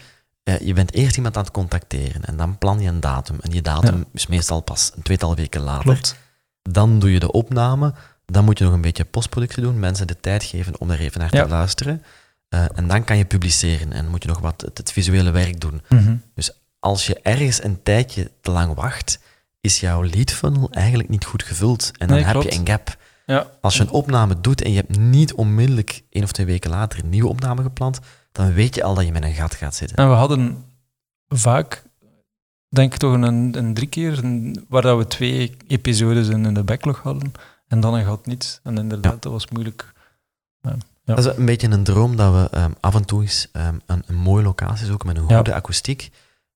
je bent eerst iemand aan het contacteren en dan plan je een datum. En die datum Ja. is meestal pas een tweetal weken later. Klopt. Dan doe je de opname. Dan moet je nog een beetje postproductie doen. Mensen de tijd geven om er even naar Ja. te luisteren. Eh, en dan kan je publiceren en moet je nog wat het, het visuele werk doen. Mhm. als je ergens een tijdje te lang wacht, is jouw lead funnel eigenlijk niet goed gevuld. En dan Nee, heb klopt. je een gap. Ja. Als je een opname doet en je hebt niet onmiddellijk één of twee weken later een nieuwe opname gepland, dan weet je al dat je met een gat gaat zitten. En we hadden vaak, denk ik toch een, een drie keer, een- waar dat we twee episodes in, in de backlog hadden en dan een gat niet. En inderdaad, dat was moeilijk. Ja. Dat is een beetje een droom dat we ehm, af en toe eens ehm, een, een mooie locatie zoeken met een goede akoestiek.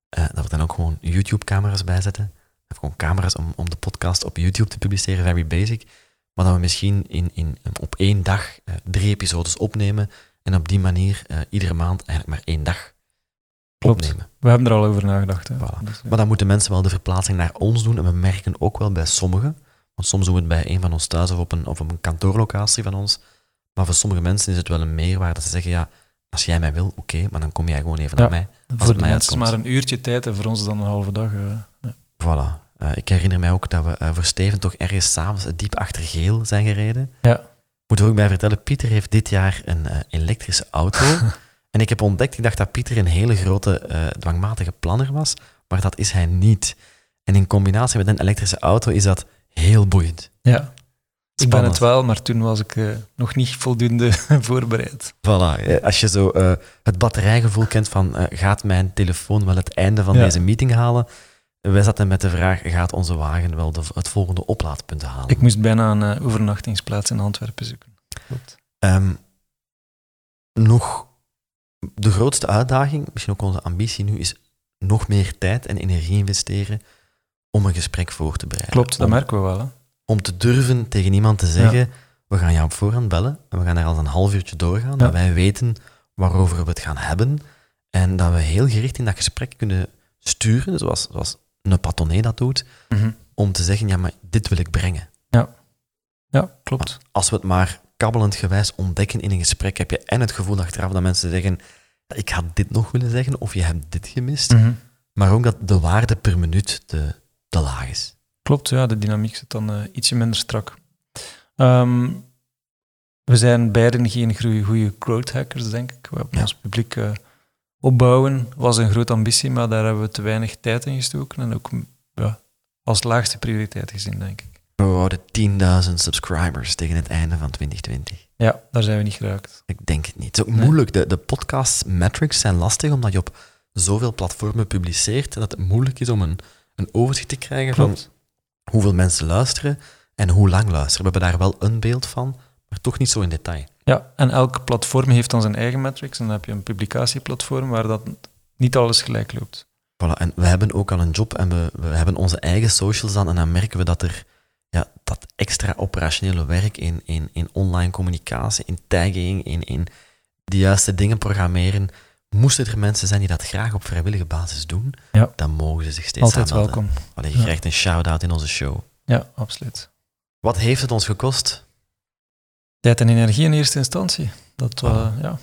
Eh, dat we dan ook gewoon YouTube-camera's bijzetten. Of gewoon camera's om, om de podcast op YouTube te publiceren, very basic. maar dat we misschien in, in, op één dag eh, drie episodes opnemen en op die manier eh, iedere maand eigenlijk maar één dag Klopt. opnemen. We hebben er al over nagedacht. Hè. Voilà. Dus, ja. Maar dan moeten mensen wel de verplaatsing naar ons doen. En we merken ook wel bij sommigen, want soms doen we het bij een van ons thuis of op een, of op een kantoorlocatie van ons. Maar voor sommige mensen is het wel een meerwaarde dat ze zeggen, ja, als jij mij wil, oké, maar dan kom jij gewoon even Ja. naar mij. voor het de mij mensen is uitkomt. maar een uurtje tijd en voor ons dan een halve dag. eh, ja. Voilà. Eh, ik herinner mij ook dat we voor Steven toch ergens s'avonds diep achter geel zijn gereden. Ja. Moet er ook bij vertellen, Pieter heeft dit jaar een eh, elektrische auto. en ik heb ontdekt, ik dacht dat Pieter een hele grote eh, dwangmatige planner was, maar dat is hij niet. En in combinatie met een elektrische auto is dat heel boeiend. ja. Ik ben het wel, maar toen was ik eh, nog niet voldoende voorbereid. Voilà. Als je zo het batterijgevoel kent van gaat mijn telefoon wel het einde van Ja. deze meeting halen? Wij zaten met de vraag, gaat onze wagen wel de, het volgende oplaadpunt halen? Ik moest bijna een eh, overnachtingsplaats in Antwerpen zoeken. Klopt. Ehm, nog de grootste uitdaging, misschien ook onze ambitie nu, is nog meer tijd en energie investeren om een gesprek voor te bereiden. Klopt, dat om, merken we wel. Hè. om te durven tegen iemand te zeggen, we gaan jou op voorhand bellen en we gaan daar al een half uurtje doorgaan, dat wij weten waarover we het gaan hebben en dat we heel gericht in dat gesprek kunnen sturen, zoals, zoals een patonné dat doet, om te zeggen, ja, maar dit wil ik brengen. Ja, klopt. als we het maar kabbelend gewijs ontdekken in een gesprek, heb je en het gevoel achteraf dat mensen zeggen, "Ja, ik had dit nog willen zeggen, of je hebt dit gemist, Mhm. maar ook dat de waarde per minuut te, te laag is. Klopt, ja, de dynamiek zit dan eh, ietsje minder strak. Ehm, we zijn beiden geen goede growth hackers, denk ik. We hebben Ja. ons publiek eh, opbouwen, was een grote ambitie, maar daar hebben we te weinig tijd in gestoken en ook ja, als laagste prioriteit gezien, denk ik. We wouden 10.000 subscribers tegen het einde van 2020. Ja, daar zijn we niet geraakt. Ik denk het niet. Het is ook Nee. moeilijk. De, de podcast metrics zijn lastig, omdat je op zoveel platformen publiceert, dat het moeilijk is om een, een overzicht te krijgen van hoeveel mensen luisteren en hoe lang luisteren. We hebben daar wel een beeld van, maar toch niet zo in detail. Ja, en elk platform heeft dan zijn eigen metrics. En dan heb je een publicatieplatform waar dat niet alles gelijk loopt. Voilà, en we hebben ook al een job en we, we hebben onze eigen socials dan. En dan merken we dat er ja, dat extra operationele werk in, in, in online communicatie, in tagging, in, in de juiste dingen programmeren. Moesten er mensen zijn die dat graag op vrijwillige basis doen, Ja. dan mogen ze zich steeds Altijd aanmelden. welkom. Allee, je Ja. krijgt een shout-out in onze show. Ja, absoluut. Wat heeft het ons gekost? Tijd en energie in eerste instantie. Dat, eh, ja,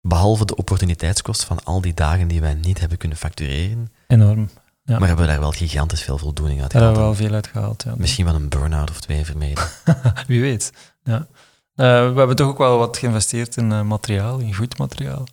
Behalve de opportuniteitskost van al die dagen die wij niet hebben kunnen factureren, enorm. Ja. maar hebben we daar wel gigantisch veel voldoening uit Daar hebben we wel veel uit gehaald. Ja. Misschien wel een burn-out of twee vermeden. Wie weet. Ja. Eh, we hebben toch ook wel wat geïnvesteerd in eh, materiaal, in goed materiaal.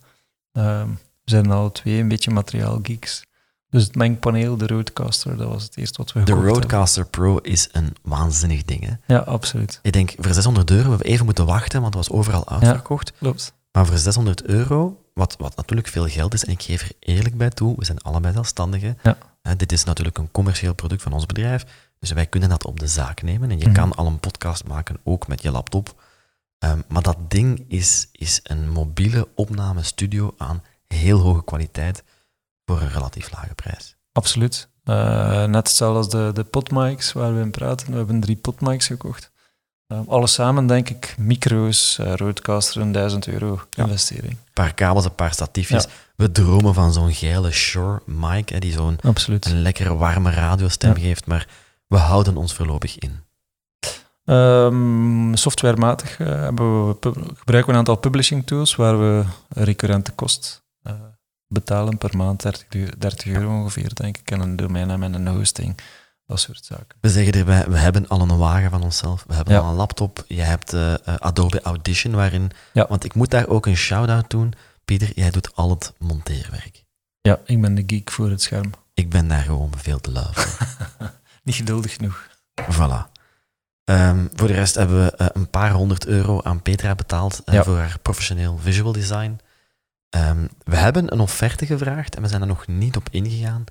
Ehm, we zijn alle twee een beetje materiaalgeeks. Dus het mengpaneel, de Roadcaster, dat was het eerste wat we De hebben. Roadcaster Pro is een waanzinnig ding. Hè? Ja, absoluut. Ik denk, voor 600 euro, we hebben even moeten wachten, want het was overal uitverkocht. Klopt. Maar voor 600 euro, wat, wat natuurlijk veel geld is, en ik geef er eerlijk bij toe, we zijn allebei zelfstandigen. Ja. Hè, dit is natuurlijk een commercieel product van ons bedrijf, dus wij kunnen dat op de zaak nemen. En je Mhm. kan al een podcast maken, ook met je laptop. Ehm, maar dat ding is, is een mobiele opnamestudio aan heel hoge kwaliteit voor een relatief lage prijs. Absoluut. Eh, net hetzelfde als de, de potmics waar we in praten. We hebben drie potmics gekocht. Uh, alles samen, denk ik, micro's, uh, Roadcaster, een 1000 euro Ja. investering. Een paar kabels, een paar statiefjes. We dromen van zo'n geile Shure mic, hè, die zo'n een lekkere warme radiostem Ja. geeft, maar we houden ons voorlopig in. Um, softwarematig uh, we, gebruiken we een aantal publishing tools waar we recurrente kost uh, betalen per maand, 30, 30 euro ongeveer, denk ik, en een domeinnaam en een hosting, dat soort zaken. We zeggen erbij, we hebben al een wagen van onszelf, we hebben Ja. al een laptop, je hebt eh, eh, Adobe Audition, waarin... Ja. Want ik moet daar ook een shout-out doen. Pieter, jij doet al het monteerwerk. Ja, ik ben de geek voor het scherm. Ik ben daar gewoon veel te lui. Niet geduldig genoeg. Voilà. Ehm, voor de rest hebben we eh, een paar honderd euro aan Petra betaald Ja. voor haar professioneel visual design. Ehm, we hebben een offerte gevraagd en we zijn er nog niet op ingegaan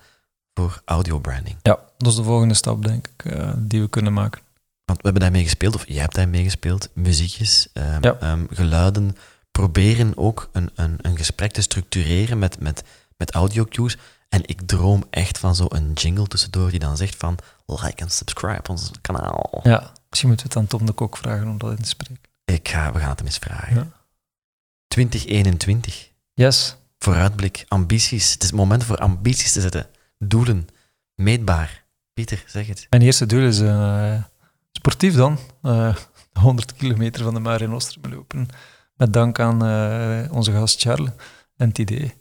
voor audio branding. Ja, dat is de volgende stap, denk ik, uh, die we kunnen maken. Want we hebben daarmee gespeeld, of jij hebt daarmee gespeeld, muziekjes, ehm, Ja. ehm, geluiden. Proberen ook een, een, een gesprek te structureren met, met, met audio cues. En ik droom echt van zo'n jingle tussendoor die dan zegt van like en subscribe ons kanaal. Ja, Misschien moeten we het aan Tom de Kok vragen om dat in te spreken. Ik ga, we gaan het hem eens vragen. Ja. 2021. Yes. Vooruitblik, ambities. Het is het moment voor ambities te zetten. Doelen. Meetbaar. Pieter, zeg het. Mijn eerste doel is eh, sportief dan. Eh 100 kilometer van de Mare Nostrum lopen. Met dank aan eh, onze gast Charles en het idee.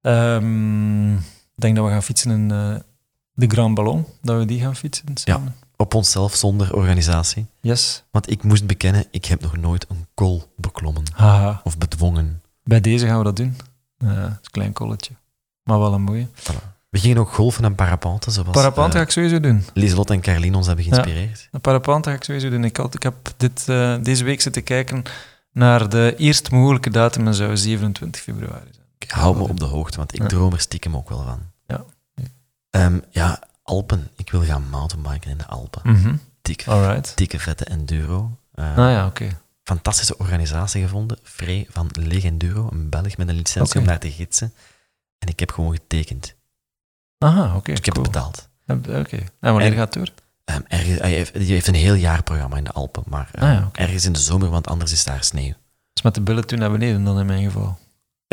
Ehm, Ik denk dat we gaan fietsen in eh, de Grand Ballon. Dat we die gaan fietsen samen. Op onszelf zonder organisatie. Yes. Want ik moest bekennen, ik heb nog nooit een kool beklommen. Haha. Of bedwongen. Bij deze gaan we dat doen. Is een klein kolletje. Maar wel een mooie. We gingen ook golfen en parapenten, zoals Parapente eh, ga ik sowieso doen. Lieselot en Carlien ons hebben geïnspireerd. Een parapente ga ik sowieso doen. Ik, had, ik heb dit, eh, deze week zitten kijken naar de eerst mogelijke datum en zou 27 februari zijn. Ik hou me op de hoogte, want ik Ja. droom er stiekem ook wel van. Ja. Ehm, ja, Alpen. Ik wil gaan mountainbiken in de Alpen. Mhm. Dikke, Alright. dikke vette enduro. Eh, Ah ja, oké. Fantastische organisatie gevonden. Free van Legenduro, een Belg met een licentie om daar te gidsen. En ik heb gewoon getekend. Aha, oké. Dus ik heb het betaald. Oké. En wanneer En- gaat het door? Ehm, ergens, hij heeft, een heel jaar programma in de Alpen, maar ehm, Ah ja, ergens in de zomer, want anders is daar sneeuw. Dus met de billen toen naar beneden dan in mijn geval.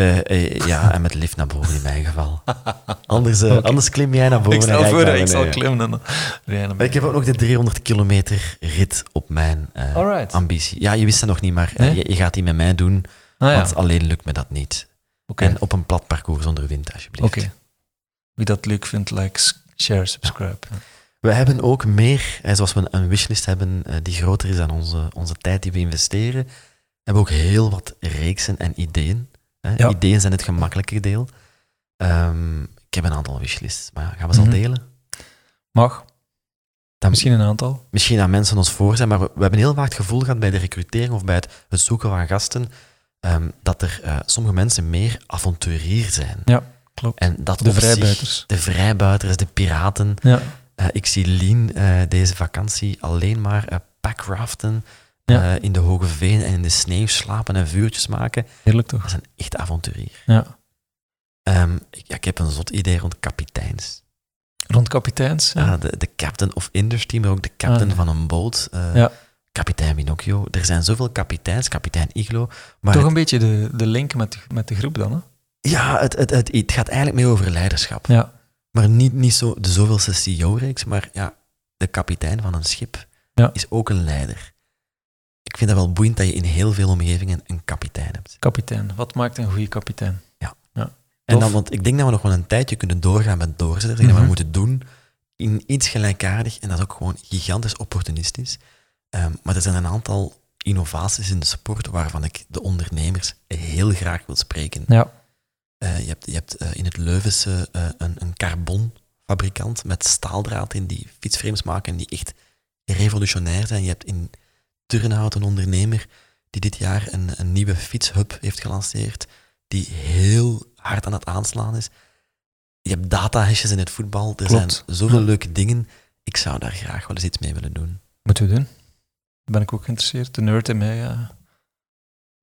Eh, eh, ja, en met lift naar boven in mijn geval. Anders, eh, anders klim jij naar boven. ik stel voor, naar ik zal klimmen en dan rijden naar Maar ik heb ook nog de 300 kilometer rit op mijn eh, ambitie. Ja, je wist dat nog niet, maar Nee? je, je gaat die met mij doen, Ah ja, want alleen lukt me dat niet. En op een plat parcours zonder wind, alsjeblieft. Oké. Wie dat leuk vindt, like, share, subscribe. We hebben ook meer, zoals we een wishlist hebben die groter is dan onze, onze tijd die we investeren, hebben we ook heel wat reeksen en ideeën. Hè. Ja. Ideeën zijn het gemakkelijke deel. Ehm, ik heb een aantal wishlists, maar ja, gaan we ze al Mhm. delen? Mag. Dan, Misschien een aantal. misschien dat mensen ons voor zijn, maar we, we hebben heel vaak het gevoel gehad bij de recrutering of bij het, het zoeken van gasten, ehm, dat er eh, sommige mensen meer avonturier zijn. Ja, klopt. En dat De zich- vrijbuiters. de vrijbuiters, de piraten. Ja. Eh, ik zie Lien eh, deze vakantie alleen maar packraften, Ja. eh, in de hoge veen en in de sneeuw slapen en vuurtjes maken. Heerlijk toch? Dat is een echt avonturier. Ja. Ehm, ik, ja, ik heb een zot idee rond kapiteins. Rond kapiteins. Ja. Ja, de, de captain of industry, maar ook de captain Ah. van een boot. eh, Ja. Kapitein Pinocchio. Er zijn zoveel kapiteins, kapitein Iglo. Maar Toch het- een beetje de, de link met, de- met de groep dan, hè? ja, het, het, het, het gaat eigenlijk meer over leiderschap. Ja. Maar niet, niet zo de zoveelste CEO-reeks, maar ja, de kapitein van een schip Ja. is ook een leider. Ik vind dat wel boeiend dat je in heel veel omgevingen een kapitein hebt. Kapitein. Wat maakt een goede kapitein? En Tof. dan, want ik denk dat we nog wel een tijdje kunnen doorgaan met doorzetten. Dat Mhm. we moeten doen in iets gelijkaardig. En dat is ook gewoon gigantisch opportunistisch. Ehm, maar er zijn een aantal innovaties in de sport waarvan ik de ondernemers heel graag wil spreken. Ja. Eh, je hebt, je hebt eh, in het Leuvense eh, een, een carbonfabrikant met staaldraad in die fietsframes maken die echt revolutionair zijn. Je hebt in Turnhout een ondernemer die dit jaar een, een nieuwe fietshub heeft gelanceerd, die heel hard aan het aanslaan is. Je hebt datahashes in het voetbal. Er Klopt. zijn zoveel Ja. leuke dingen. Ik zou daar graag wel eens iets mee willen doen. Moeten we doen. Ben ik ook geïnteresseerd. De nerd in mij ja,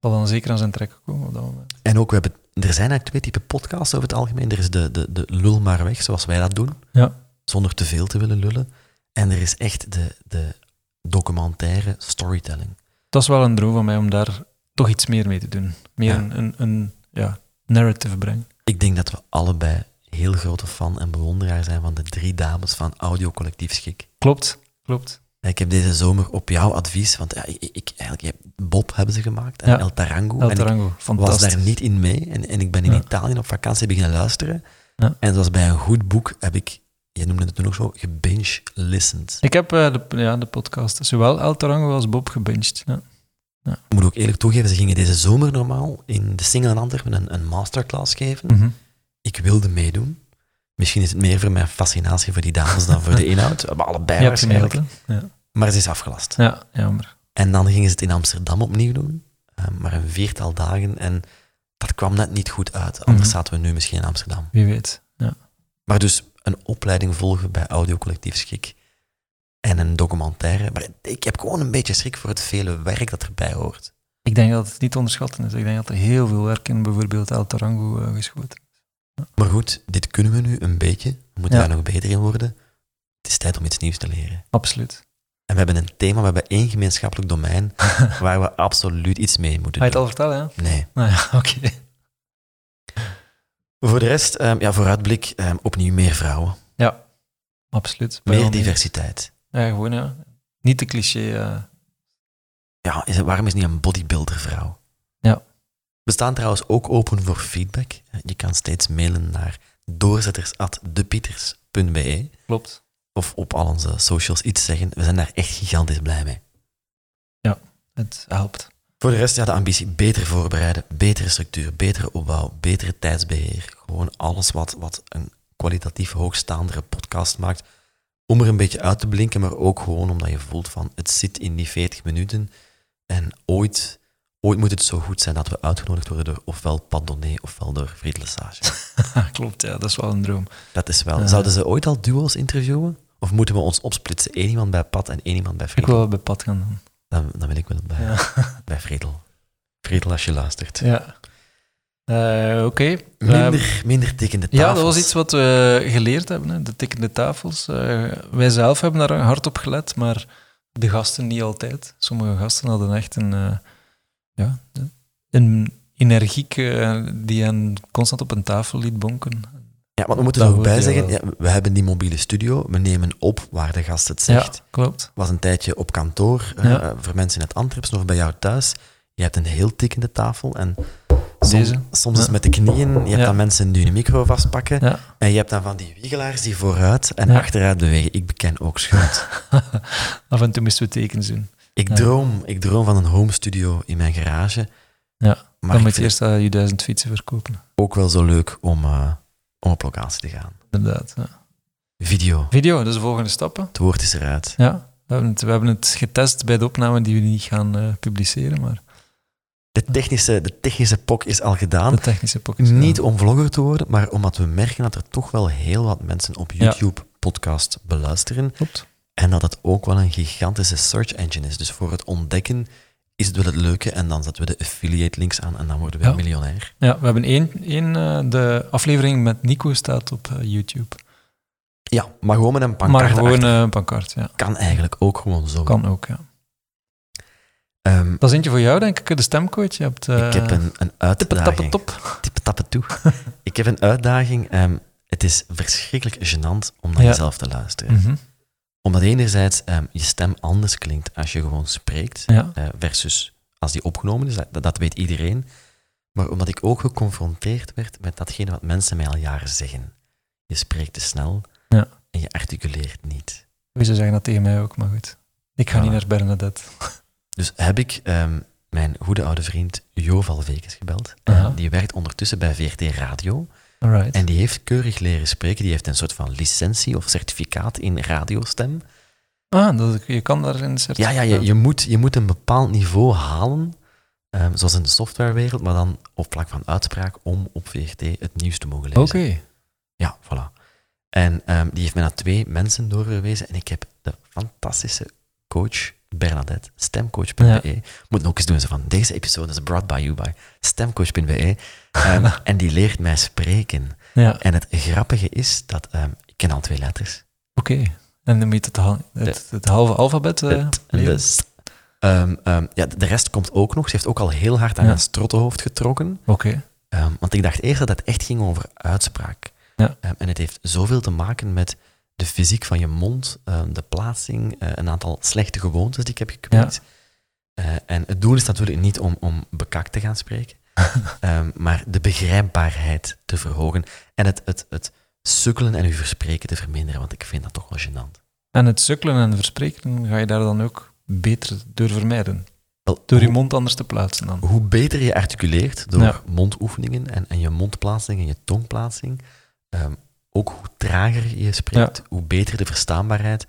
zal dan zeker aan zijn trekken komen op dat moment. En ook, we hebben, er zijn eigenlijk twee typen podcasts over het algemeen. Er is de, de, de lul maar weg, zoals wij dat doen. Ja. Zonder te veel te willen lullen. En er is echt de, de documentaire storytelling. Dat is wel een droom van mij om daar toch iets meer mee te doen. Meer Ja. een, een, een ja, narrative brengen. Ik denk dat we allebei heel grote fan en bewonderaar zijn van de drie dames van Audio Collectief Schik. Klopt, klopt. Ik heb deze zomer op jouw advies, want ja, ik, ik, eigenlijk, Bob hebben ze gemaakt en Ja. El Tarango. El en ik Tarango, was fantastisch. daar niet in mee en, en ik ben in Ja. Italië op vakantie beginnen luisteren. Ja. En zoals bij een goed boek heb ik, je noemde het toen ook zo, gebinge-listened. Ik heb eh, de, ja, de podcast, zowel El Tarango als Bob gebinged. Ja. Ik moet ook eerlijk toegeven, ze gingen deze zomer normaal in de Single in Antwerpen een, een masterclass geven. Mhm. Ik wilde meedoen. Misschien is het meer voor mijn fascinatie voor die dames dan voor de inhoud. Maar allebei waarschijnlijk. Ja. Maar ze is afgelast. ja, jammer. En dan gingen ze het in Amsterdam opnieuw doen. eh, maar een viertal dagen. En dat kwam net niet goed uit. Anders Mhm. zaten we nu misschien in Amsterdam. Wie weet. Ja. Maar dus een opleiding volgen bij Audio Collectief Schik. En een documentaire. Maar ik heb gewoon een beetje schrik voor het vele werk dat erbij hoort. Ik denk dat het niet te onderschatten is. Ik denk dat er heel veel werk in bijvoorbeeld El Tarango eh, geschoten Maar goed, dit kunnen we nu een beetje. We moeten Ja. daar nog beter in worden. Het is tijd om iets nieuws te leren. Absoluut. En we hebben een thema, we hebben één gemeenschappelijk domein waar we absoluut iets mee moeten Ga je het doen. al vertellen, ja? Nee. Nou ja, oké. Voor de rest, ehm, ja, vooruitblik, ehm, opnieuw meer vrouwen. Ja, absoluut. Meer diversiteit. Ja, gewoon, ja. Niet de cliché. eh, Ja, is het, waarom is niet een bodybuilder vrouw? Ja. We staan trouwens ook open voor feedback. Je kan steeds mailen naar doorzetters.depieters.be klopt. of op al onze socials iets zeggen. We zijn daar echt gigantisch blij mee. Het helpt. Voor de rest, ja, de ambitie beter voorbereiden, betere structuur, betere opbouw, betere tijdsbeheer. Gewoon alles wat, wat een kwalitatief hoogstaandere podcast maakt. Om er een beetje uit te blinken, maar ook gewoon omdat je voelt van het zit in die 40 minuten. En ooit, ooit moet het zo goed zijn dat we uitgenodigd worden door ofwel Pat Donné ofwel door Fried Lesage. klopt, ja. Dat is wel een droom. Dat is wel. Zouden ze ooit al duo's interviewen? Of moeten we ons opsplitsen? Eén iemand bij Pat en één iemand bij Ik Friedel? wil wel bij pad gaan doen. Dan, dan wil ik wel bij, Ja. bij Friedel. Friedel, als je luistert. ja. Eh, Oké. Minder, minder tikkende tafels. Ja, dat was iets wat we geleerd hebben, hè, de tikkende tafels. Eh, wij zelf hebben daar hard op gelet, maar de gasten niet altijd. Sommige gasten hadden echt een, eh, ja, een energiek die hen constant op een tafel liet bonken. Ja, want we moeten er ook bij zeggen, ja, we hebben die mobiele studio, we nemen op waar de gast het zegt. Ja, klopt. was een tijdje op kantoor, eh, voor mensen in het Antwerps of bij jou thuis. Je hebt een heel tikkende tafel en soms, Deze. soms is Ja. met de knieën, je hebt dan mensen die hun micro vastpakken en je hebt dan van die wiegelaars die vooruit en achteruit bewegen. Ik beken ook schuld. Af en toe moesten we tekens doen. Ik droom, ik droom van een home studio in mijn garage, Ja, maar dan moet je eerst uh, je duizend fietsen verkopen. ook wel zo leuk om, eh, om op locatie te gaan. Inderdaad. Ja. Video, Video, dus de volgende stappen. het woord is eruit. Ja, we hebben het, we hebben het getest bij de opname die we niet gaan eh, publiceren, maar De technische, de technische pok is al gedaan. de technische pockets. Niet om vlogger te worden, maar omdat we merken dat er toch wel heel wat mensen op Ja. YouTube podcast beluisteren. Klopt. En dat het ook wel een gigantische search engine is. Dus voor het ontdekken is het wel het leuke. En dan zetten we de affiliate links aan en dan worden we Ja. miljonair. Ja, we hebben één, één eh, de aflevering met Nico staat op eh, YouTube. Ja, maar gewoon met een maar pancart gewoon achter eh, een pancart, ja. kan eigenlijk ook gewoon zo. Kan ook, ja. Ehm, Dat is eentje voor jou, denk ik, de stemcoach. Je hebt... eh, ik heb een, een uitdaging. top. Tappen toe. ik heb een uitdaging. ehm, het is verschrikkelijk gênant om naar Ja. jezelf te luisteren. Mhm. Omdat enerzijds ehm, je stem anders klinkt als je gewoon spreekt. Ja. eh, versus als die opgenomen is. Dat, dat weet iedereen. Maar omdat ik ook geconfronteerd werd met datgene wat mensen mij al jaren zeggen. Je spreekt te snel Ja. en je articuleert niet. Wie zou zeggen dat tegen mij ook, maar goed. Ik ga Voilà. niet naar Bernadette. Dus heb ik ehm, mijn goede oude vriend Jo Valvekes gebeld. Eh, die werkt ondertussen bij VRT Radio. Alright. En die heeft keurig leren spreken. Die heeft een soort van licentie of certificaat in radiostem. Ah, dat, je kan daar in de Ja, certificaat. ja je, je, moet, je moet een bepaald niveau halen, ehm, zoals in de softwarewereld, maar dan op vlak van uitspraak om op VRT het nieuws te mogen lezen. Oké. Ja, voilà. En ehm, die heeft mij naar twee mensen doorgewezen en ik heb de fantastische coach Bernadette, stemcoach.be. Moet ook eens doen, zo van deze episode is brought by you by stemcoach.be. Ehm, en die leert mij spreken. Ja, En het grappige is dat ehm, ik ken al twee letters. oké. En dan moet het, het, het halve alfabet ehm, ja, de rest komt ook nog. Ze heeft ook al heel hard aan Ja. haar strottenhoofd getrokken. Oké. Want ik dacht eerst dat het echt ging over uitspraak. Ja. En het heeft zoveel te maken met de fysiek van je mond, ehm, de plaatsing, eh, een aantal slechte gewoontes die ik heb gekweekt. Eh, en het doel is natuurlijk niet om, om bekakt te gaan spreken, ehm, maar de begrijpbaarheid te verhogen en het, het, het sukkelen en uw verspreken te verminderen, want ik vind dat toch wel gênant. En het sukkelen en verspreken ga je daar dan ook beter door vermijden. Wel, Door je mond anders te plaatsen dan. hoe beter je articuleert door Ja. mondoefeningen en, en je mondplaatsing en je tongplaatsing, ehm, ook hoe trager je spreekt, hoe beter de verstaanbaarheid.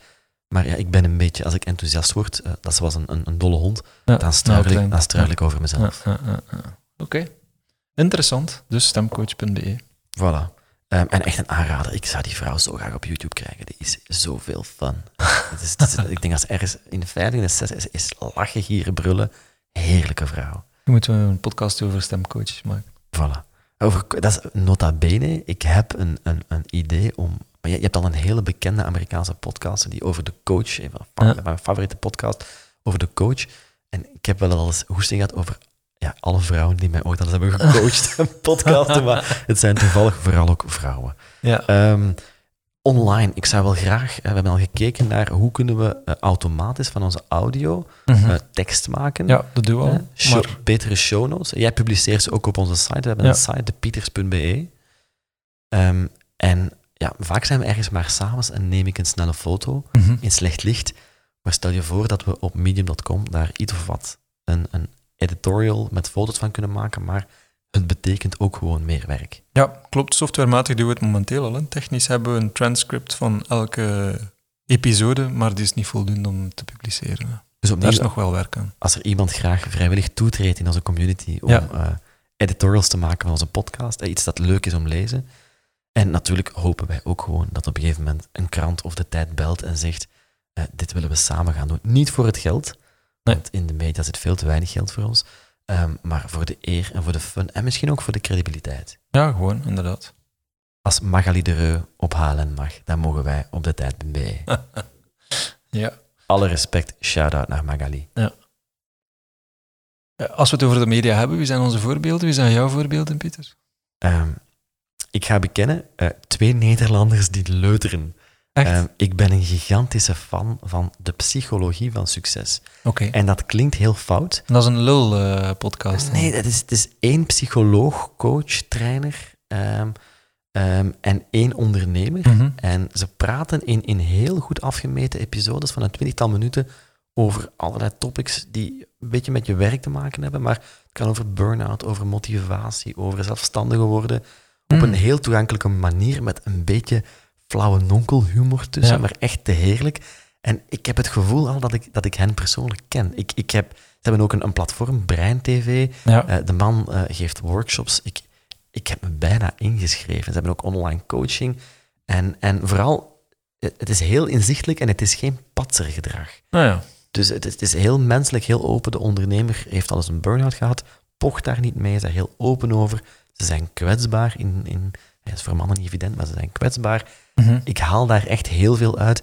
Maar ja, ik ben een beetje, als ik enthousiast word, eh, dat is zoals een, een, een dolle hond, Ja, dan struikel, nou, ik, dan struikel ik over mezelf. Ja, ja, ja, ja. Oké. Interessant. Dus stemcoach.be. Voilà. Ehm, en echt een aanrader. Ik zou die vrouw zo graag op YouTube krijgen. Die is zoveel fun. het is, het is- ik denk als ergens in de vijfde, in de zesde is, is lachen, gieren, brullen. Heerlijke vrouw. Je moet een podcast over stemcoaches maken. Voilà. Over, dat is nota bene. Ik heb een, een, een idee om... Maar je, je hebt al een hele bekende Amerikaanse podcast die over de coach... Een van Ja. mijn favoriete podcast over de coach. En ik heb wel al eens hoesting gehad over ja, alle vrouwen die mij ooit al eens hebben gecoacht en podcasten. Maar het zijn toevallig vooral ook vrouwen. Ja. Ehm, online, ik zou wel graag... eh, We hebben al gekeken naar hoe kunnen we eh, automatisch van onze audio eh, tekst maken. ja, dat doen we al. Show- Maar, betere show notes. Jij publiceert ze ook op onze site. We hebben Ja. een site, depieters.be. Ehm, en ja, vaak zijn we ergens maar s'avonds en neem ik een snelle foto Mhm. in slecht licht. Maar stel je voor dat we op medium.com daar iets of wat een, een editorial met foto's van kunnen maken, maar het betekent ook gewoon meer werk. Ja, klopt. Softwarematig doen we het momenteel al. hè. Technisch hebben we een transcript van elke episode, maar die is niet voldoende om te publiceren. Dus Daar opnieuw, is nog wel werk aan. als er iemand graag vrijwillig toetreedt in onze community om Ja. eh, editorials te maken van onze podcast, iets dat leuk is om lezen. En natuurlijk hopen wij ook gewoon dat op een gegeven moment een krant of de tijd belt en zegt, eh, dit willen we samen gaan doen. Niet voor het geld, Nee. want in de media zit veel te weinig geld voor ons, ehm, maar voor de eer en voor de fun en misschien ook voor de credibiliteit. Ja, gewoon, inderdaad. Als Magali de Reu op HLN mag, dan mogen wij op de tijd bij. Ja. Alle respect, shout-out naar Magali. Eh, Als we het over de media hebben, wie zijn onze voorbeelden? Wie zijn jouw voorbeelden, Pieter? Ehm, ik ga bekennen, eh, twee Nederlanders die leuteren. Ehm, ik ben een gigantische fan van de psychologie van succes. Oké. En dat klinkt heel fout. Dat is een lul-podcast. Nee, het is, het is één psycholoog, coach, trainer ehm, ehm, en één ondernemer. Mhm. En ze praten in, in heel goed afgemeten episodes van een twintigtal minuten over allerlei topics die een beetje met je werk te maken hebben. Maar het kan over burn-out, over motivatie, over zelfstandigen worden. Op Mm. een heel toegankelijke manier met een beetje flauwe nonkelhumor tussen, Ja. maar echt te heerlijk. En ik heb het gevoel al dat ik, dat ik hen persoonlijk ken. Ik, ik heb, ze hebben ook een, een platform, Brein TV. Ja. Eh, de man eh, geeft workshops. Ik, ik heb me bijna ingeschreven. Ze hebben ook online coaching. En, en vooral, het het is heel inzichtelijk en het is geen patsergedrag. Nou ja. Dus het is, het is heel menselijk, heel open. De ondernemer heeft al eens een burn-out gehad, pocht daar niet mee, is daar heel open over. Ze zijn kwetsbaar. In, in, het is voor mannen niet evident, maar ze zijn kwetsbaar. Mhm. Ik haal daar echt heel veel uit.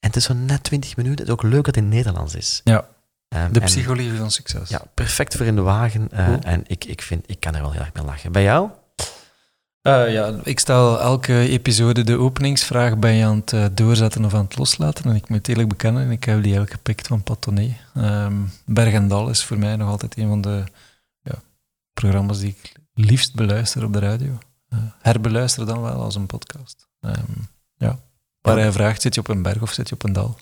En het is zo net 20 minuten. Het is ook leuk dat het in het Nederlands is. Ja. Ehm, De psychologie van succes. ja, perfect voor in de wagen. eh, Cool. En ik, ik, vind, ik kan er wel heel erg mee lachen. Bij jou? Eh, ja, ik stel elke episode de openingsvraag ben je aan het eh, doorzetten of aan het loslaten. En ik moet eerlijk bekennen, ik heb die eigenlijk gepikt van Patonné. Ehm Berg en Dal is voor mij nog altijd een van de ja, programma's die ik liefst beluister op de radio. Herbeluister dan wel als een podcast. Ehm, ja. Waar hij vraagt, zit je op een berg of zit je op een dal?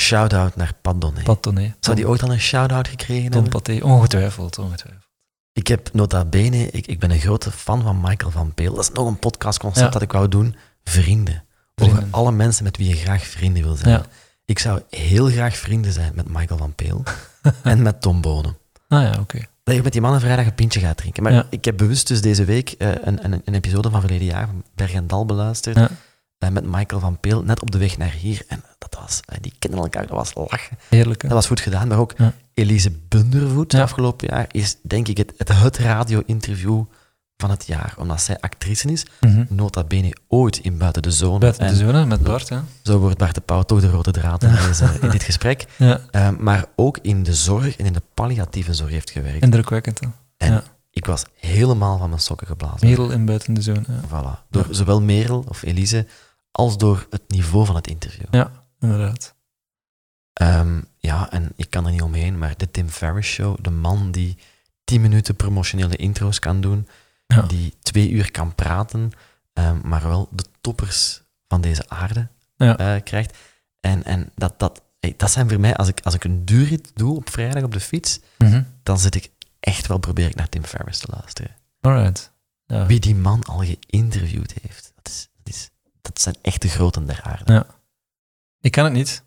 Shout-out naar Padonné. Patonné. Zou die ooit al een shout-out gekregen Tom hebben? Paté, ongetwijfeld, ongetwijfeld. Ik heb nota bene, ik, ik ben een grote fan van Michael van Peel. Dat is nog een podcastconcept Ja. dat ik wou doen. Vrienden. Over Vrienden. alle mensen met wie je graag vrienden wil zijn. Ja. Ik zou heel graag vrienden zijn met Michael van Peel en met Tom Bonen. Ah ja, oké. Dat je met die mannen vrijdag een pintje gaat drinken. Maar Ja. ik heb bewust dus deze week eh, een, een, een episode van verleden jaar van Berg en Dal beluisterd. Ja. eh, met Michael van Peel, net op de weg naar hier. En dat was, eh, die kenden elkaar, dat was lachen. Heerlijk, hè? Dat was goed gedaan. Maar ook. Elise Bundervoet afgelopen jaar is denk ik het, het, het radio-interview van het jaar. Omdat zij actrice is, Mhm. nota bene ooit in Buiten de Zone. Buiten de zone met Bart, hè? Zo wordt Bart de Pauw toch de rode draad in, deze, in dit gesprek. Ja, Eh, maar ook in de zorg en in de palliatieve zorg heeft gewerkt. indrukwekkend, hè? En ja. ik was helemaal van mijn sokken geblazen. Merel in buiten de zone. Ja, Voilà. Door zowel Merel of Elise als door het niveau van het interview. ja inderdaad. Ehm, ja, en ik kan er niet omheen, maar de Tim Ferriss Show, de man die 10 minuten promotionele intro's kan doen, Ja. die twee uur kan praten, ehm, maar wel de toppers van deze aarde Ja. eh, krijgt. En, en dat, dat, hey, dat zijn voor mij, als ik, als ik een duurrit doe op vrijdag op de fiets, Mhm. dan zit ik echt wel, probeer ik naar Tim Ferriss te luisteren. Alright. Ja. Wie die man al geïnterviewd heeft, dat, is, dat, is, dat zijn echt de groten der aarde. Ja. Ik ken het niet.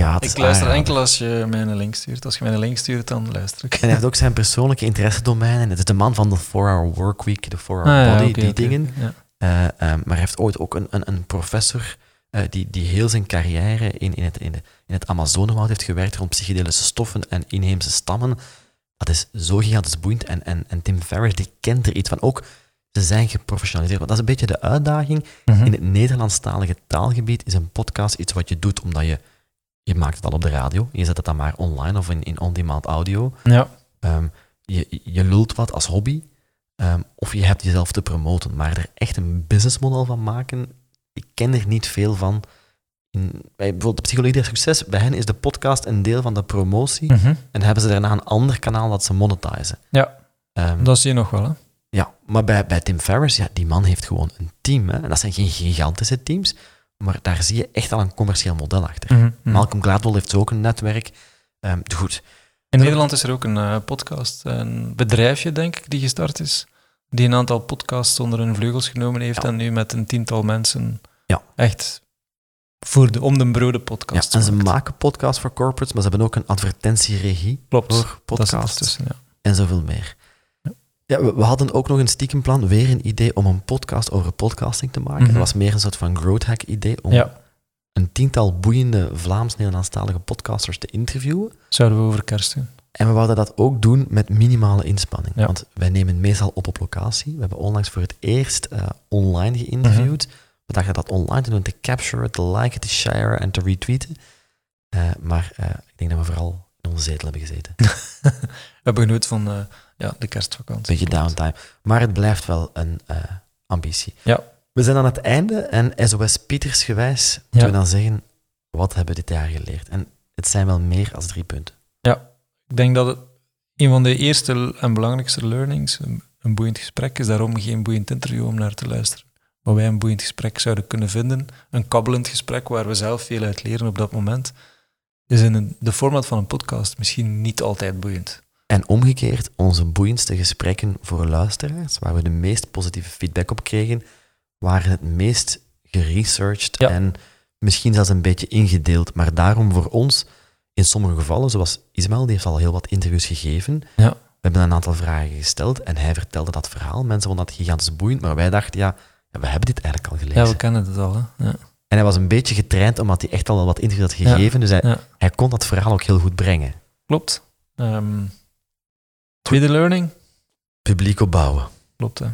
Ja, Ik is luister enkel als je mij een link stuurt. Als je mij een link stuurt, dan luister ik. En hij heeft ook zijn persoonlijke interessedomeinen. Het is de man van de 4-hour workweek, de 4-hour Ah, ja, body, die dingen. ja. Eh, ehm, maar hij heeft ooit ook een, een, een professor eh, die, die heel zijn carrière in, in, het, in, de, in het Amazonewoud heeft gewerkt rond psychedelische stoffen en inheemse stammen. Dat is zo gigantisch boeiend. En, en, en Tim Ferriss die kent er iets van. Ook ze zijn geprofessionaliseerd. Want dat is een beetje de uitdaging. Mhm. In het Nederlandstalige taalgebied is een podcast iets wat je doet omdat je... Je maakt het al op de radio, je zet het dan maar online of in, in on-demand audio. Ja, Ehm, je, je lult wat als hobby, ehm, of je hebt jezelf te promoten. Maar er echt een businessmodel van maken, ik ken er niet veel van. In, bij bijvoorbeeld de Psychologie der Succes, bij hen is de podcast een deel van de promotie. Mhm. En hebben ze daarna een ander kanaal dat ze monetizen. ja Ehm, dat zie je nog wel. Hè? ja, maar bij, bij Tim Ferriss, ja, die man heeft gewoon een team. Hè. En dat zijn geen gigantische teams, maar daar zie je echt al een commercieel model achter. Mhm, mhm. Malcolm Gladwell heeft ook een netwerk. Ehm, goed, In Nederland is er ook een eh, podcast, een bedrijfje, denk ik, die gestart is. Die een aantal podcasts onder hun vleugels genomen heeft Ja. en nu met een tiental mensen Ja. echt voor de om de broden ja, podcast en ze maakt. maken podcasts voor corporates, maar ze hebben ook een advertentieregie Klopt, voor dat podcasts ja. en zoveel meer. Ja. We, we hadden ook nog een stiekemplan, weer een idee om een podcast over podcasting te maken. Mhm. Dat was meer een soort van growth hack idee om ja, een tiental boeiende Vlaams-Nederlandstalige podcasters te interviewen. zouden we over kerst doen. En we wouden dat ook doen met minimale inspanning. Ja. Want wij nemen meestal op op locatie. We hebben onlangs voor het eerst eh, online geïnterviewd. Mhm. We dachten dat online te doen, te capturen, te liken, te sharen en te retweeten. Eh, maar eh, ik denk dat we vooral in onze zetel hebben gezeten. We hebben genoten van ja, de kerstvakantie. Beetje downtime. Maar het blijft wel een eh, ambitie. Ja. We zijn aan het einde en SOS Pieters gewijs Ja. moeten we dan zeggen, wat hebben we dit jaar geleerd? En het zijn wel meer dan drie punten. Ik denk dat het een van de eerste en belangrijkste learnings, een, een boeiend gesprek, is daarom geen boeiend interview om naar te luisteren. Wat wij een boeiend gesprek zouden kunnen vinden, een kabbelend gesprek waar we zelf veel uit leren op dat moment, is in een, de format van een podcast misschien niet altijd boeiend. En omgekeerd, onze boeiendste gesprekken voor luisteraars, waar we de meest positieve feedback op kregen, waren het meest geresearched Ja. en misschien zelfs een beetje ingedeeld. Maar daarom voor ons, in sommige gevallen, zoals Ismaël, die heeft al heel wat interviews gegeven, Ja. we hebben een aantal vragen gesteld en hij vertelde dat verhaal. Mensen vonden dat gigantisch boeiend, maar wij dachten, ja, we hebben dit eigenlijk al gelezen. Ja, we kennen het al. Hè? Ja. En hij was een beetje getraind, omdat hij echt al wat interviews had gegeven, dus hij, kon dat verhaal ook heel goed brengen. Klopt. Ehm, tweede learning? Publiek opbouwen. Klopt, hè.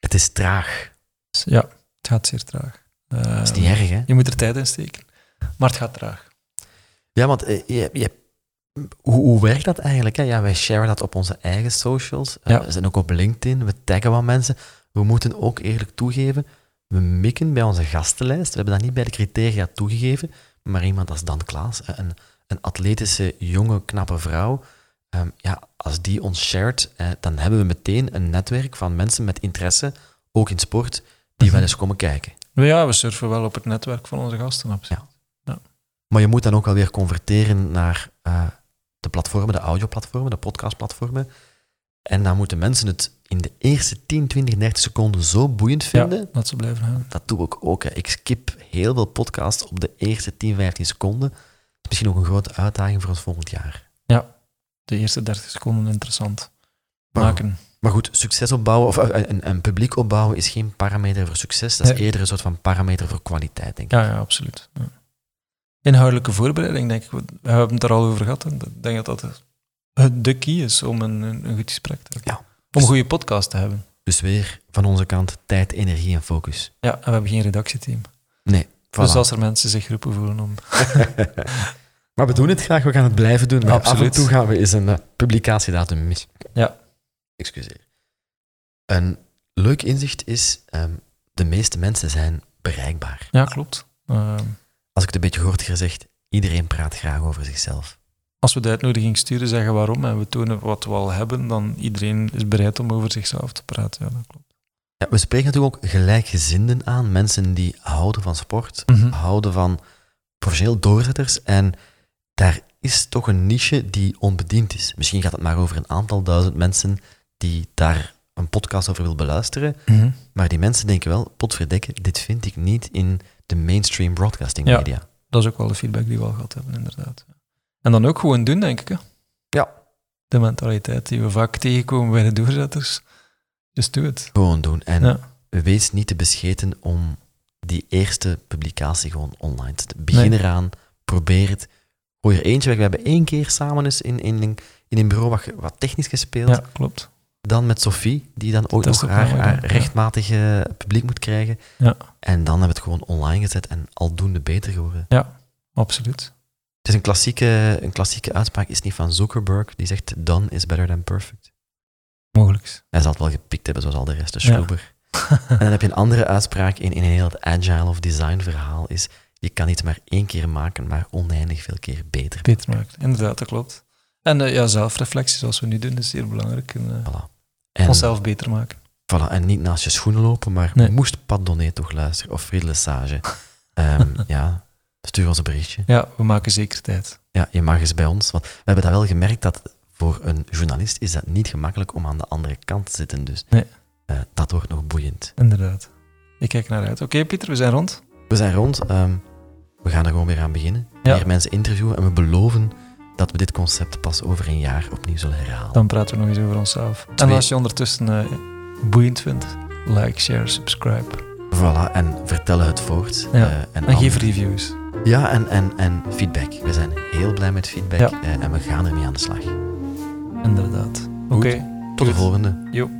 Het is traag. Ja, het gaat zeer traag. Dat is Ehm, niet erg, hè? Je moet er tijd in steken. Maar het gaat traag. Ja, want eh, je, je, hoe, hoe werkt dat eigenlijk? Hè? Ja, wij sharen dat op onze eigen socials. Eh, Ja. we zijn ook op LinkedIn, we taggen wat mensen. We moeten ook eerlijk toegeven, we mikken bij onze gastenlijst. We hebben dat niet bij de criteria toegegeven, maar iemand als Dan Klaas, een, een atletische, jonge, knappe vrouw, ehm, ja, als die ons shared, eh, dan hebben we meteen een netwerk van mensen met interesse, ook in sport, die Mhm. wel eens komen kijken. Ja, we surfen wel op het netwerk van onze gasten. Absoluut. Maar je moet dan ook wel weer converteren naar eh, de platformen, de audioplatformen, de podcastplatformen. En dan moeten mensen het in de eerste 10, 20, 30 seconden zo boeiend vinden. Ja, dat ze blijven gaan. Dat doe ik ook. Hè. Ik skip heel veel podcasts op de eerste 10, 15 seconden. Dat is misschien ook een grote uitdaging voor ons volgend jaar. De eerste 30 seconden interessant maken. maar goed, succes opbouwen of eh, een, een publiek opbouwen is geen parameter voor succes. Dat is eerder een soort van parameter voor kwaliteit, denk ik. Ja, ja, absoluut. Ja. Inhoudelijke voorbereiding, denk ik. We hebben het er al over gehad. en Ik denk dat dat het- de key is om een, een, een goed gesprek te hebben. Ja. Om een goede podcast te hebben. Dus weer van onze kant tijd, energie en focus. Ja, en we hebben geen redactieteam. Nee, voilà. Dus als er mensen zich geroepen voelen om... Maar we doen het graag, we gaan het blijven doen. Maar af en Absoluut. toe gaan we eens een eh, publicatiedatum mis. Ja. Excuseer. Een leuk inzicht is, ehm, de meeste mensen zijn bereikbaar. Ja, klopt. Ehm, Als ik het een beetje hoort gezegd, iedereen praat graag over zichzelf. als we de uitnodiging sturen, zeggen waarom en we tonen wat we al hebben, dan iedereen is bereid om over zichzelf te praten. Ja, dat klopt. Ja, we spreken natuurlijk ook gelijkgezinden aan, mensen die houden van sport, Mhm. houden van professioneel doorzetters. En daar is toch een niche die onbediend is. Misschien gaat het maar over een aantal duizend mensen die daar een podcast over wil beluisteren. Mhm. Maar die mensen denken wel, potverdekke, dit vind ik niet in de mainstream broadcasting Ja. media. Dat is ook wel de feedback die we al gehad hebben, inderdaad. En dan ook gewoon doen, denk ik. Hè? Ja. De mentaliteit die we vaak tegenkomen bij de doorzetters. Dus doe het. Gewoon doen. En Ja. wees niet te bescheten om die eerste publicatie gewoon online te zetten. Begin Nee. eraan, probeer het. Gooi er eentje weg. We hebben één keer samen eens in, in, in een bureau wat, wat technisch gespeeld. ja, klopt. Dan met Sophie, die dan ook nog haar, haar ja. rechtmatig eh, publiek moet krijgen. Ja. En dan hebben we het gewoon online gezet en aldoende beter geworden. Absoluut. Het is een klassieke, een klassieke uitspraak, is niet van Zuckerberg, die zegt done is better than perfect. Mogelijk. Hij zal het wel gepikt hebben, zoals al de rest, de Ja. En dan heb je een andere uitspraak in, in een heel het agile of design verhaal, is je kan iets maar één keer maken, maar oneindig veel keer beter. Beter maakt. Inderdaad, dat klopt. En eh, ja, zelfreflectie, zoals we nu doen, is zeer belangrijk. En, eh, Voilà. En, onszelf beter maken. voilà, en niet naast je schoenen lopen, maar Nee. moest Pat Donné toch luisteren, of Friedel Sage. Ehm, ja, stuur ons een berichtje. Ja, we maken zeker tijd. Ja, je mag eens bij ons, want we hebben dat wel gemerkt dat voor een journalist is dat niet gemakkelijk om aan de andere kant te zitten, dus Nee. eh, dat wordt nog boeiend. Inderdaad. Ik kijk naar uit. Oké, Pieter, we zijn rond. We zijn rond. ehm, we gaan er gewoon weer aan beginnen. Ja. Meer mensen interviewen. En we beloven dat we dit concept pas over een jaar opnieuw zullen herhalen. Dan praten we nog eens over onszelf. En als je ondertussen eh, boeiend vindt, like, share, subscribe. Voilà, en vertellen het voort. Ja. Eh, en geef reviews. Ja, en, en, en feedback. We zijn heel blij met feedback Ja. eh, en we gaan ermee aan de slag. Inderdaad. Oké. Tot de volgende. Jo.